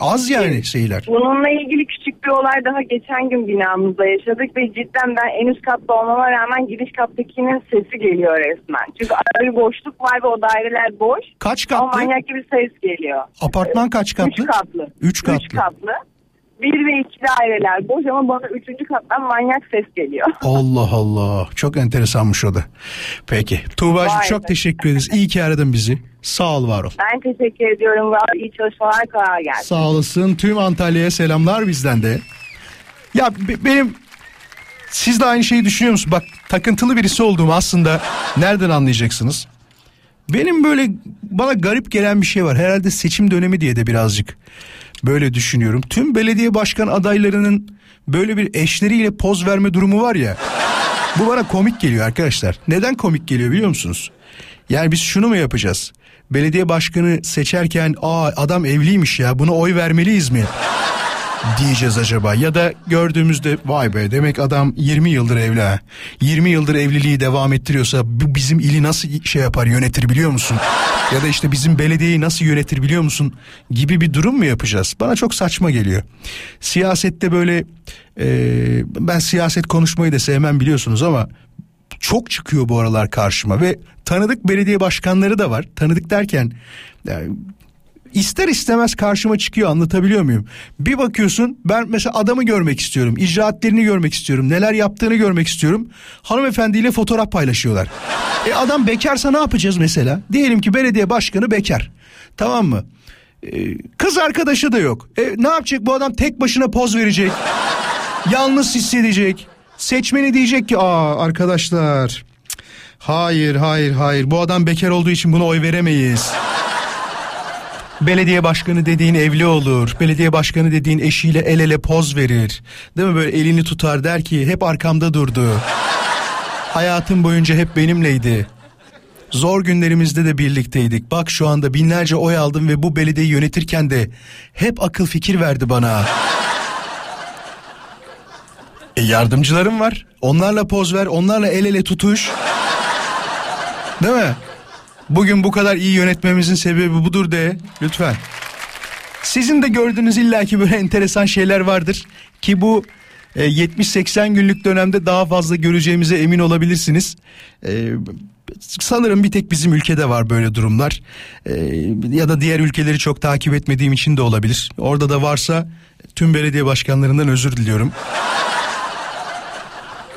az yani şeyler. Bununla ilgili küçük bir olay daha geçen gün binamızda yaşadık ve cidden ben en üst katta olmama rağmen giriş kattakinin sesi geliyor resmen. Çünkü arada bir boşluk var ve o daireler boş. Kaç katlı? manyak gibi ses geliyor. Apartman kaç katlı? Üç katlı. Üç katlı. Üç katlı. Bir ve iki daireler boş ama bana üçüncü kattan manyak ses geliyor. Allah Allah. Çok enteresanmış o da. Peki. Tuğba'cığım çok teşekkür ederiz. İyi ki aradın bizi. Sağ ol var ol. Ben teşekkür ediyorum. Var iyi çalışmalar kolay gelsin. Sağ olasın. Tüm Antalya'ya selamlar bizden de. Ya be- benim siz de aynı şeyi düşünüyor musunuz? Bak takıntılı birisi olduğumu aslında nereden anlayacaksınız? Benim böyle bana garip gelen bir şey var. Herhalde seçim dönemi diye de birazcık böyle düşünüyorum. Tüm belediye başkan adaylarının böyle bir eşleriyle poz verme durumu var ya. Bu bana komik geliyor arkadaşlar. Neden komik geliyor biliyor musunuz? Yani biz şunu mu yapacağız? Belediye başkanı seçerken aa adam evliymiş ya buna oy vermeliyiz mi? Diyeceğiz acaba ya da gördüğümüzde vay be demek adam 20 yıldır evli ha. 20 yıldır evliliği devam ettiriyorsa bu bizim ili nasıl şey yapar yönetir biliyor musun? Ya da işte bizim belediyeyi nasıl yönetir biliyor musun? Gibi bir durum mu yapacağız? Bana çok saçma geliyor. Siyasette böyle e, ben siyaset konuşmayı da sevmem biliyorsunuz ama çok çıkıyor bu aralar karşıma ve tanıdık belediye başkanları da var. Tanıdık derken yani ister istemez karşıma çıkıyor anlatabiliyor muyum? Bir bakıyorsun ben mesela adamı görmek istiyorum. icraatlerini görmek istiyorum. Neler yaptığını görmek istiyorum. Hanımefendiyle fotoğraf paylaşıyorlar. E adam bekarsa ne yapacağız mesela? Diyelim ki belediye başkanı bekar. Tamam mı? E, kız arkadaşı da yok. E, ne yapacak bu adam tek başına poz verecek. Yalnız hissedecek. Seçmeni diyecek ki aa arkadaşlar hayır hayır hayır bu adam bekar olduğu için buna oy veremeyiz. Belediye başkanı dediğin evli olur. Belediye başkanı dediğin eşiyle el ele poz verir. Değil mi böyle elini tutar der ki hep arkamda durdu. Hayatım boyunca hep benimleydi. Zor günlerimizde de birlikteydik. Bak şu anda binlerce oy aldım ve bu belediyeyi yönetirken de hep akıl fikir verdi bana. E yardımcılarım var. Onlarla poz ver, onlarla el ele tutuş. Değil mi? Bugün bu kadar iyi yönetmemizin sebebi budur de lütfen. Sizin de gördüğünüz illaki böyle enteresan şeyler vardır ki bu e, 70-80 günlük dönemde daha fazla göreceğimize emin olabilirsiniz. E, sanırım bir tek bizim ülkede var böyle durumlar. E, ya da diğer ülkeleri çok takip etmediğim için de olabilir. Orada da varsa tüm belediye başkanlarından özür diliyorum.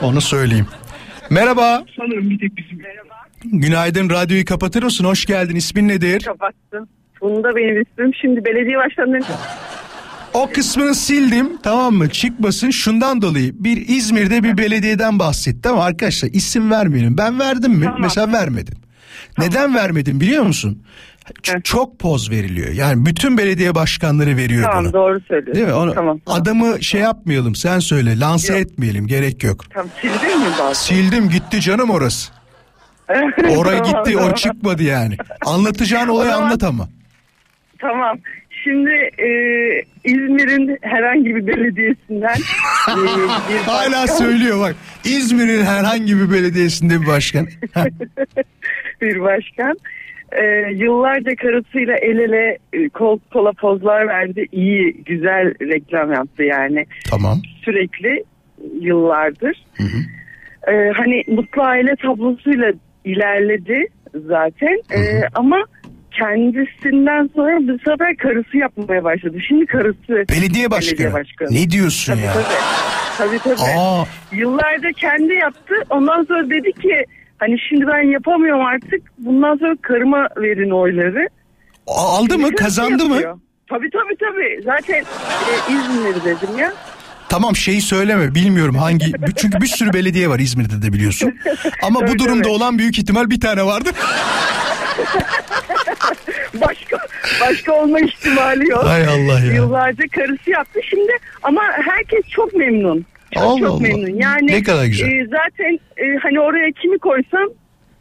Onu söyleyeyim. Merhaba. Sanırım bir tek bizim. Günaydın radyoyu kapatır mısın? Hoş geldin. İsmin nedir? Kapattım. Bunda benim ismim. Şimdi belediye başkanının O kısmını sildim tamam mı? Çıkmasın şundan dolayı. Bir İzmir'de bir belediyeden bahsetti ama arkadaşlar isim vermeyelim. Ben verdim mi? Mesela vermedim. Neden vermedim biliyor musun? Ç- çok poz veriliyor. Yani bütün belediye başkanları veriyor Tamam bunu. doğru söylüyorsun. Değil mi? Onu, Tamam. Adamı şey yapmayalım sen söyle lanse etmeyelim gerek yok. Tamam sildin mi bazı? Sildim gitti canım orası. Oraya Tamam, gitti o tamam. çıkmadı yani. Anlatacağın olayı O zaman- anlat ama. Tamam. Şimdi e, İzmir'in herhangi bir belediyesinden e, bir Hala söylüyor bak. İzmir'in herhangi bir belediyesinde bir başkan. bir başkan e, yıllarca karısıyla el ele e, kol kola pozlar verdi. İyi, güzel reklam yaptı yani. Tamam. Sürekli yıllardır. E, hani mutlu aile tablosuyla ilerledi zaten. E, ama kendisinden sonra bu sefer karısı yapmaya başladı. Şimdi karısı. Belediye başkanı. Ne diyorsun tabii, ya? Tabii tabii. tabii. Aa. Yıllarca kendi yaptı. Ondan sonra dedi ki hani şimdi ben yapamıyorum artık. Bundan sonra karıma verin oyları. Aldı mı? Şimdi karısı Kazandı mı? yapıyor. Tabii tabii tabii. Zaten e, İzmir dedim ya. Tamam şeyi söyleme bilmiyorum hangi çünkü bir sürü belediye var İzmir'de de biliyorsun. Ama bu durumda olan büyük ihtimal bir tane vardır. başka başka olma ihtimali yok. Hay Allah ya. Yıllarca karısı yaptı şimdi ama herkes çok memnun. Çok Allah çok Allah. memnun. Yani Ne kadar güzel. e, zaten e, hani oraya kimi koysam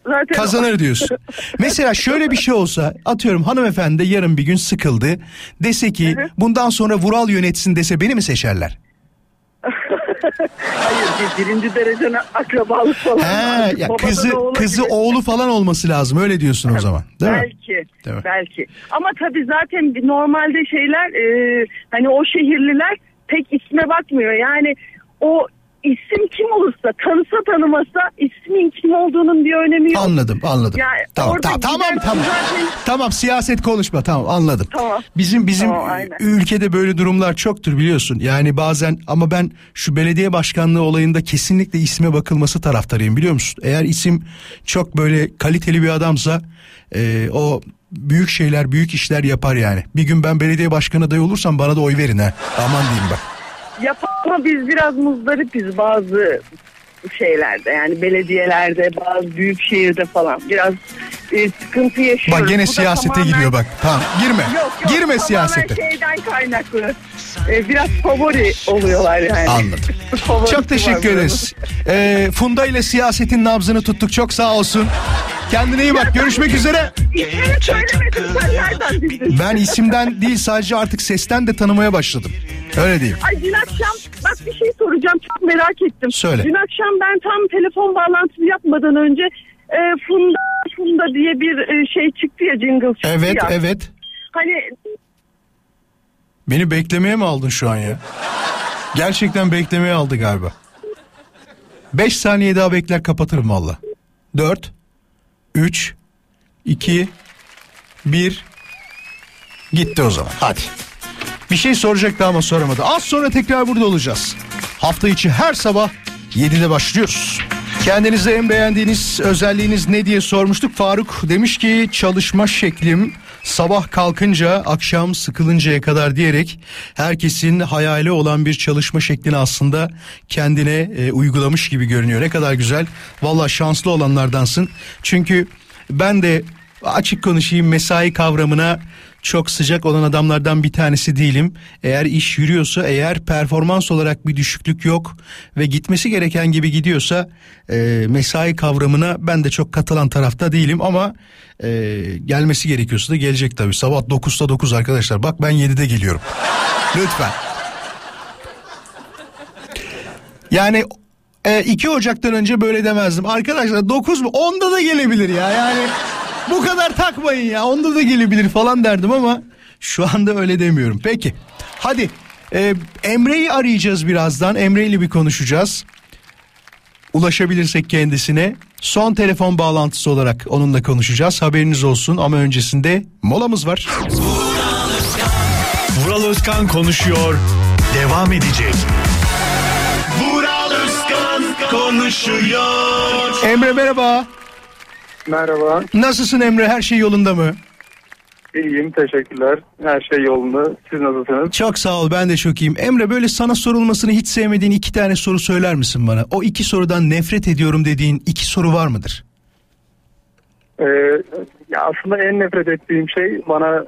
zaten Kazanır diyorsun. Mesela şöyle bir şey olsa atıyorum hanımefendi yarın bir gün sıkıldı. Dese ki bundan sonra Vural yönetsin dese beni mi seçerler? Hayır bir birinci derecen akrabalık falan. He, Artık ya babadan kızı oğula kızı gibi. oğlu falan olması lazım öyle diyorsun o zaman. Değil mi? belki, mi? belki. Ama tabii zaten normalde şeyler e, hani o şehirliler pek isme bakmıyor. Yani o isim kim olursa tanısa tanımasa ismin kim olduğunun bir önemi yok. Anladım anladım. Yani tamam ta- tamam tamam. zaten- Tamam siyaset konuşma tamam anladım. Tamam. Bizim bizim Tamam, aynen. ülkede böyle durumlar çoktur biliyorsun. Yani bazen ama ben şu belediye başkanlığı olayında kesinlikle isme bakılması taraftarıyım biliyor musun? Eğer isim çok böyle kaliteli bir adamsa e, o büyük şeyler büyük işler yapar yani. Bir gün ben belediye başkanı adayı olursam bana da oy verin ha. Aman diyeyim bak. Yapar ama biz biraz muzdaripiz bazı şeylerde yani belediyelerde bazı büyük şehirde falan biraz e, sıkıntı yaşıyoruz. Bak gene Bu siyasete tamamen- giriyor bak. Tamam girme. Yok, yok, girme siyasete. şeyden kaynaklı. E, biraz favori oluyorlar yani. Anladım. Çok teşekkür ederiz. Ee, Funda ile siyasetin nabzını tuttuk. Çok sağ olsun. Kendine iyi bak. Görüşmek üzere. İsmini söylemedin sen nereden bildin? Ben isimden değil sadece artık sesten de tanımaya başladım. Öyle diyeyim. Ay dün akşam bak bir şey soracağım çok merak ettim. Söyle. Dün akşam ben tam telefon bağlantısı yapmadan önce e, Funda Funda diye bir e, şey çıktı ya jingle çıktı Evet ya. evet. Hani Beni beklemeye mi aldın şu an ya? Gerçekten beklemeye aldı galiba. 5 saniye daha bekler kapatırım valla. 4 3 2 1 Gitti o zaman. Hadi. Bir şey soracaktı ama soramadı. Az sonra tekrar burada olacağız. Hafta içi her sabah 7'de başlıyoruz. Kendinize en beğendiğiniz özelliğiniz ne diye sormuştuk. Faruk demiş ki çalışma şeklim sabah kalkınca akşam sıkılıncaya kadar diyerek herkesin hayali olan bir çalışma şeklini aslında kendine e, uygulamış gibi görünüyor. Ne kadar güzel. Valla şanslı olanlardansın. Çünkü ben de açık konuşayım mesai kavramına çok sıcak olan adamlardan bir tanesi değilim. Eğer iş yürüyorsa, eğer performans olarak bir düşüklük yok ve gitmesi gereken gibi gidiyorsa e, mesai kavramına ben de çok katılan tarafta değilim ama e, gelmesi gerekiyorsa da gelecek tabii. Sabah 9'da 9 arkadaşlar. Bak ben 7'de geliyorum. Lütfen. Yani e, 2 Ocak'tan önce böyle demezdim. Arkadaşlar 9 mu? 10'da da gelebilir ya. Yani bu kadar takmayın ya. Onda da gelebilir falan derdim ama şu anda öyle demiyorum. Peki. Hadi. e, Emre'yi arayacağız birazdan. Emre ile bir konuşacağız. Ulaşabilirsek kendisine. Son telefon bağlantısı olarak onunla konuşacağız. Haberiniz olsun ama öncesinde molamız var. Vural Özkan konuşuyor. Devam edecek. Vural Özkan konuşuyor. Emre merhaba. Merhaba. Nasılsın Emre? Her şey yolunda mı? İyiyim teşekkürler. Her şey yolunda. Siz nasılsınız? Çok sağ ol ben de çok iyiyim. Emre böyle sana sorulmasını hiç sevmediğin iki tane soru söyler misin bana? O iki sorudan nefret ediyorum dediğin iki soru var mıdır? Ee, ya aslında en nefret ettiğim şey bana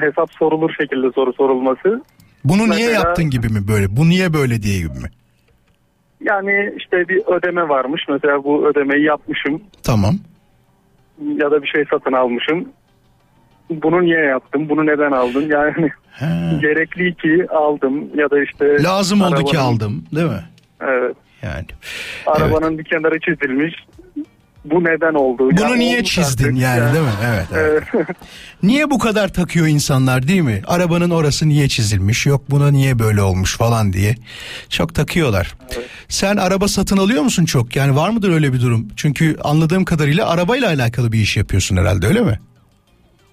hesap sorulur şekilde soru sorulması. Bunu niye Mesela- yaptın gibi mi böyle? Bu niye böyle diye gibi mi? Yani işte bir ödeme varmış. Mesela bu ödemeyi yapmışım Tamam. Ya da bir şey satın almışım. Bunu niye yaptım? Bunu neden aldın? Yani gerekli ki aldım ya da işte Lazım oldu ki arabanın- aldım değil mi? Evet. Yani. Arabanın bir kenarı çizilmiş. Bu neden oldu? Bunu Yani niye çizdin artık. yani değil mi? Evet. evet. Niye bu kadar takıyor insanlar değil mi? Arabanın orası niye çizilmiş? Yok buna niye böyle olmuş falan diye. Çok takıyorlar. Sen araba satın alıyor musun çok? Yani var mıdır öyle bir durum? Çünkü anladığım kadarıyla arabayla alakalı bir iş yapıyorsun herhalde öyle mi?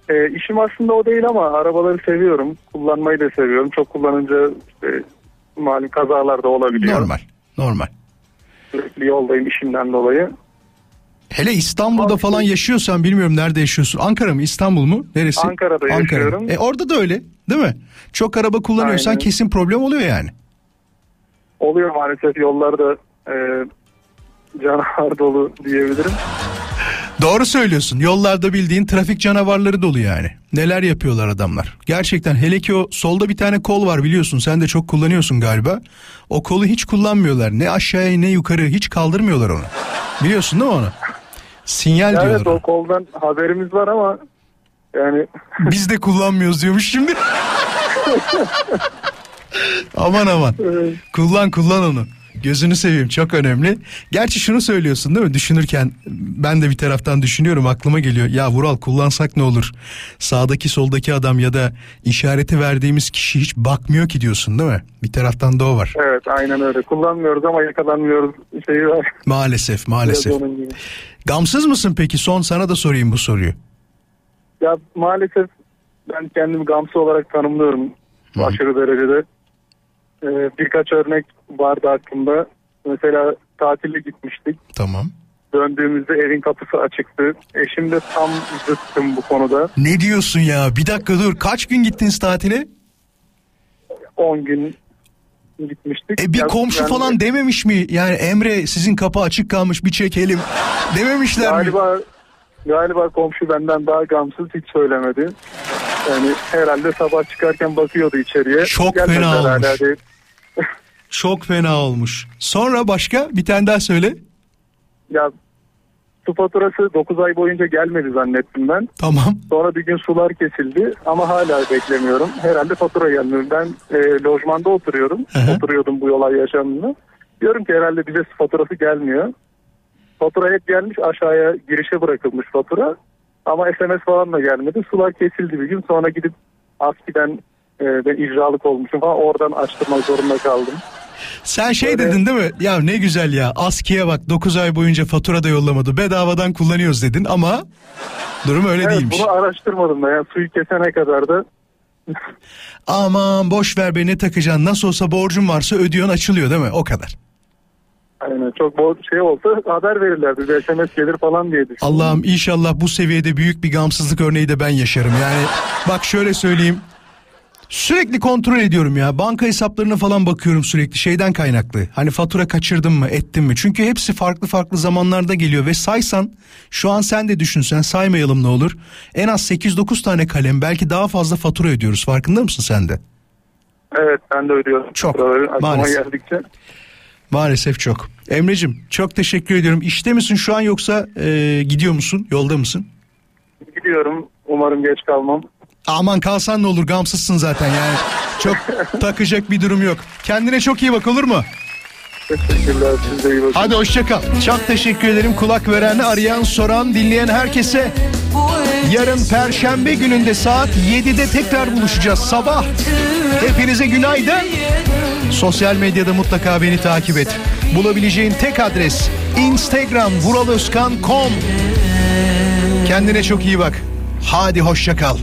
e, işim aslında o değil ama arabaları seviyorum. Kullanmayı da seviyorum. Çok kullanınca işte malum kazalar da olabiliyor. Normal. Normal. Sürekli yoldayım işimden dolayı. Hele İstanbul'da falan yaşıyorsan bilmiyorum nerede yaşıyorsun. Ankara mı İstanbul mu? Neresi? Ankara'da yaşıyorum. E orada da öyle değil mi? Çok araba kullanıyorsan Aynen. kesin problem oluyor yani. Oluyor maalesef yollarda e, canavar dolu diyebilirim. Doğru söylüyorsun. Yollarda bildiğin trafik canavarları dolu yani. Neler yapıyorlar adamlar. Gerçekten hele ki o solda bir tane kol var biliyorsun. Sen de çok kullanıyorsun galiba. O kolu hiç kullanmıyorlar. Ne aşağıya ne yukarı hiç kaldırmıyorlar onu. Biliyorsun değil mi onu? Sinyal diyorlar. Evet o koldan haberimiz var ama yani Biz de kullanmıyoruz diyormuş şimdi. aman aman. Kullan kullan onu. Gözünü seveyim çok önemli. Gerçi şunu söylüyorsun değil mi? Düşünürken ben de bir taraftan düşünüyorum aklıma geliyor. Ya Vural kullansak ne olur? Sağdaki soldaki adam ya da işareti verdiğimiz kişi hiç bakmıyor ki diyorsun değil mi? Bir taraftan da o var. evet aynen öyle. Kullanmıyoruz ama yakalanmıyoruz şeyi var. Maalesef maalesef. Gamsız mısın peki? Son sana da sorayım bu soruyu. Ya maalesef ben kendimi gamsı olarak tanımlıyorum aşırı derecede. Ee, birkaç örnek vardı aklımda. Mesela tatile gitmiştik. Tamam. Döndüğümüzde evin kapısı açıktı. Eşim de tam zıttım bu konuda. Ne diyorsun ya? Bir dakika dur. Kaç gün gittiniz tatile? 10 gün gitmiştik. E bir Ya komşu ben- falan dememiş mi? Yani Emre sizin kapı açık kalmış bir çekelim. Dememişler mi? Galiba galiba komşu benden daha gamsız hiç söylemedi. Yani herhalde sabah çıkarken bakıyordu içeriye. Çok Gelmediler fena olmuş. diye. Çok fena olmuş. Sonra başka bir tane daha söyle. Ya su faturası 9 ay boyunca gelmedi zannettim ben. Tamam. Sonra bir gün sular kesildi ama hala beklemiyorum. Herhalde fatura gelmiyor. Ben e, lojmanda oturuyorum. Oturuyordum bu olay yaşandığında. Diyorum ki herhalde bize su faturası gelmiyor. Fatura hep gelmiş aşağıya girişe bırakılmış fatura. Ama SMS falan da gelmedi. Sular kesildi bir gün. Sonra gidip Aski'den e, ben icralık olmuşum falan oradan açtırmak zorunda kaldım. Sen şey dedin değil mi? Ya ne güzel ya. Aski'ye bak 9 ay boyunca fatura da yollamadı. Bedavadan kullanıyoruz dedin ama durum öyle evet, değilmiş. Bunu araştırmadım da. Yani suyu kesene kadar da Aman boş ver be ne takacaksın. Nasıl olsa borcun varsa ödüyorsun açılıyor değil mi? O kadar. Aynen çok bol şey olsa haber verirlerdi. Bir SMS gelir falan diye düşündüm. Allah'ım inşallah bu seviyede büyük bir gamsızlık örneği de ben yaşarım. Yani bak şöyle söyleyeyim. Sürekli kontrol ediyorum ya. Banka hesaplarına falan bakıyorum sürekli. Şeyden kaynaklı. Hani fatura kaçırdım mı, ettim mi? Çünkü hepsi farklı farklı zamanlarda geliyor ve saysan şu an sen de düşünsen saymayalım ne olur. En az 8-9 tane kalem belki daha fazla fatura ödüyoruz. Farkında mısın sen de? Evet ben de ödüyorum. Çok, maalesef. geldikçe. Maalesef çok. Emre'cim çok teşekkür ediyorum. İşte misin şu an yoksa e, gidiyor musun? Yolda mısın? Gidiyorum. Umarım geç kalmam. Aman kalsan ne olur gamsızsın zaten yani. Çok takacak bir durum yok. Kendine çok iyi bak olur mu? Teşekkürler. Siz de iyi bakın. Hadi hoşça kal. Çok teşekkür ederim kulak veren, arayan, soran, dinleyen herkese. Yarın Perşembe gününde saat 7'de tekrar buluşacağız sabah. Hepinize günaydın. Sosyal medyada mutlaka beni takip et. Bulabileceğin tek adres Instagram vuraloskan.com Kendine çok iyi bak. Hadi hoşça kal.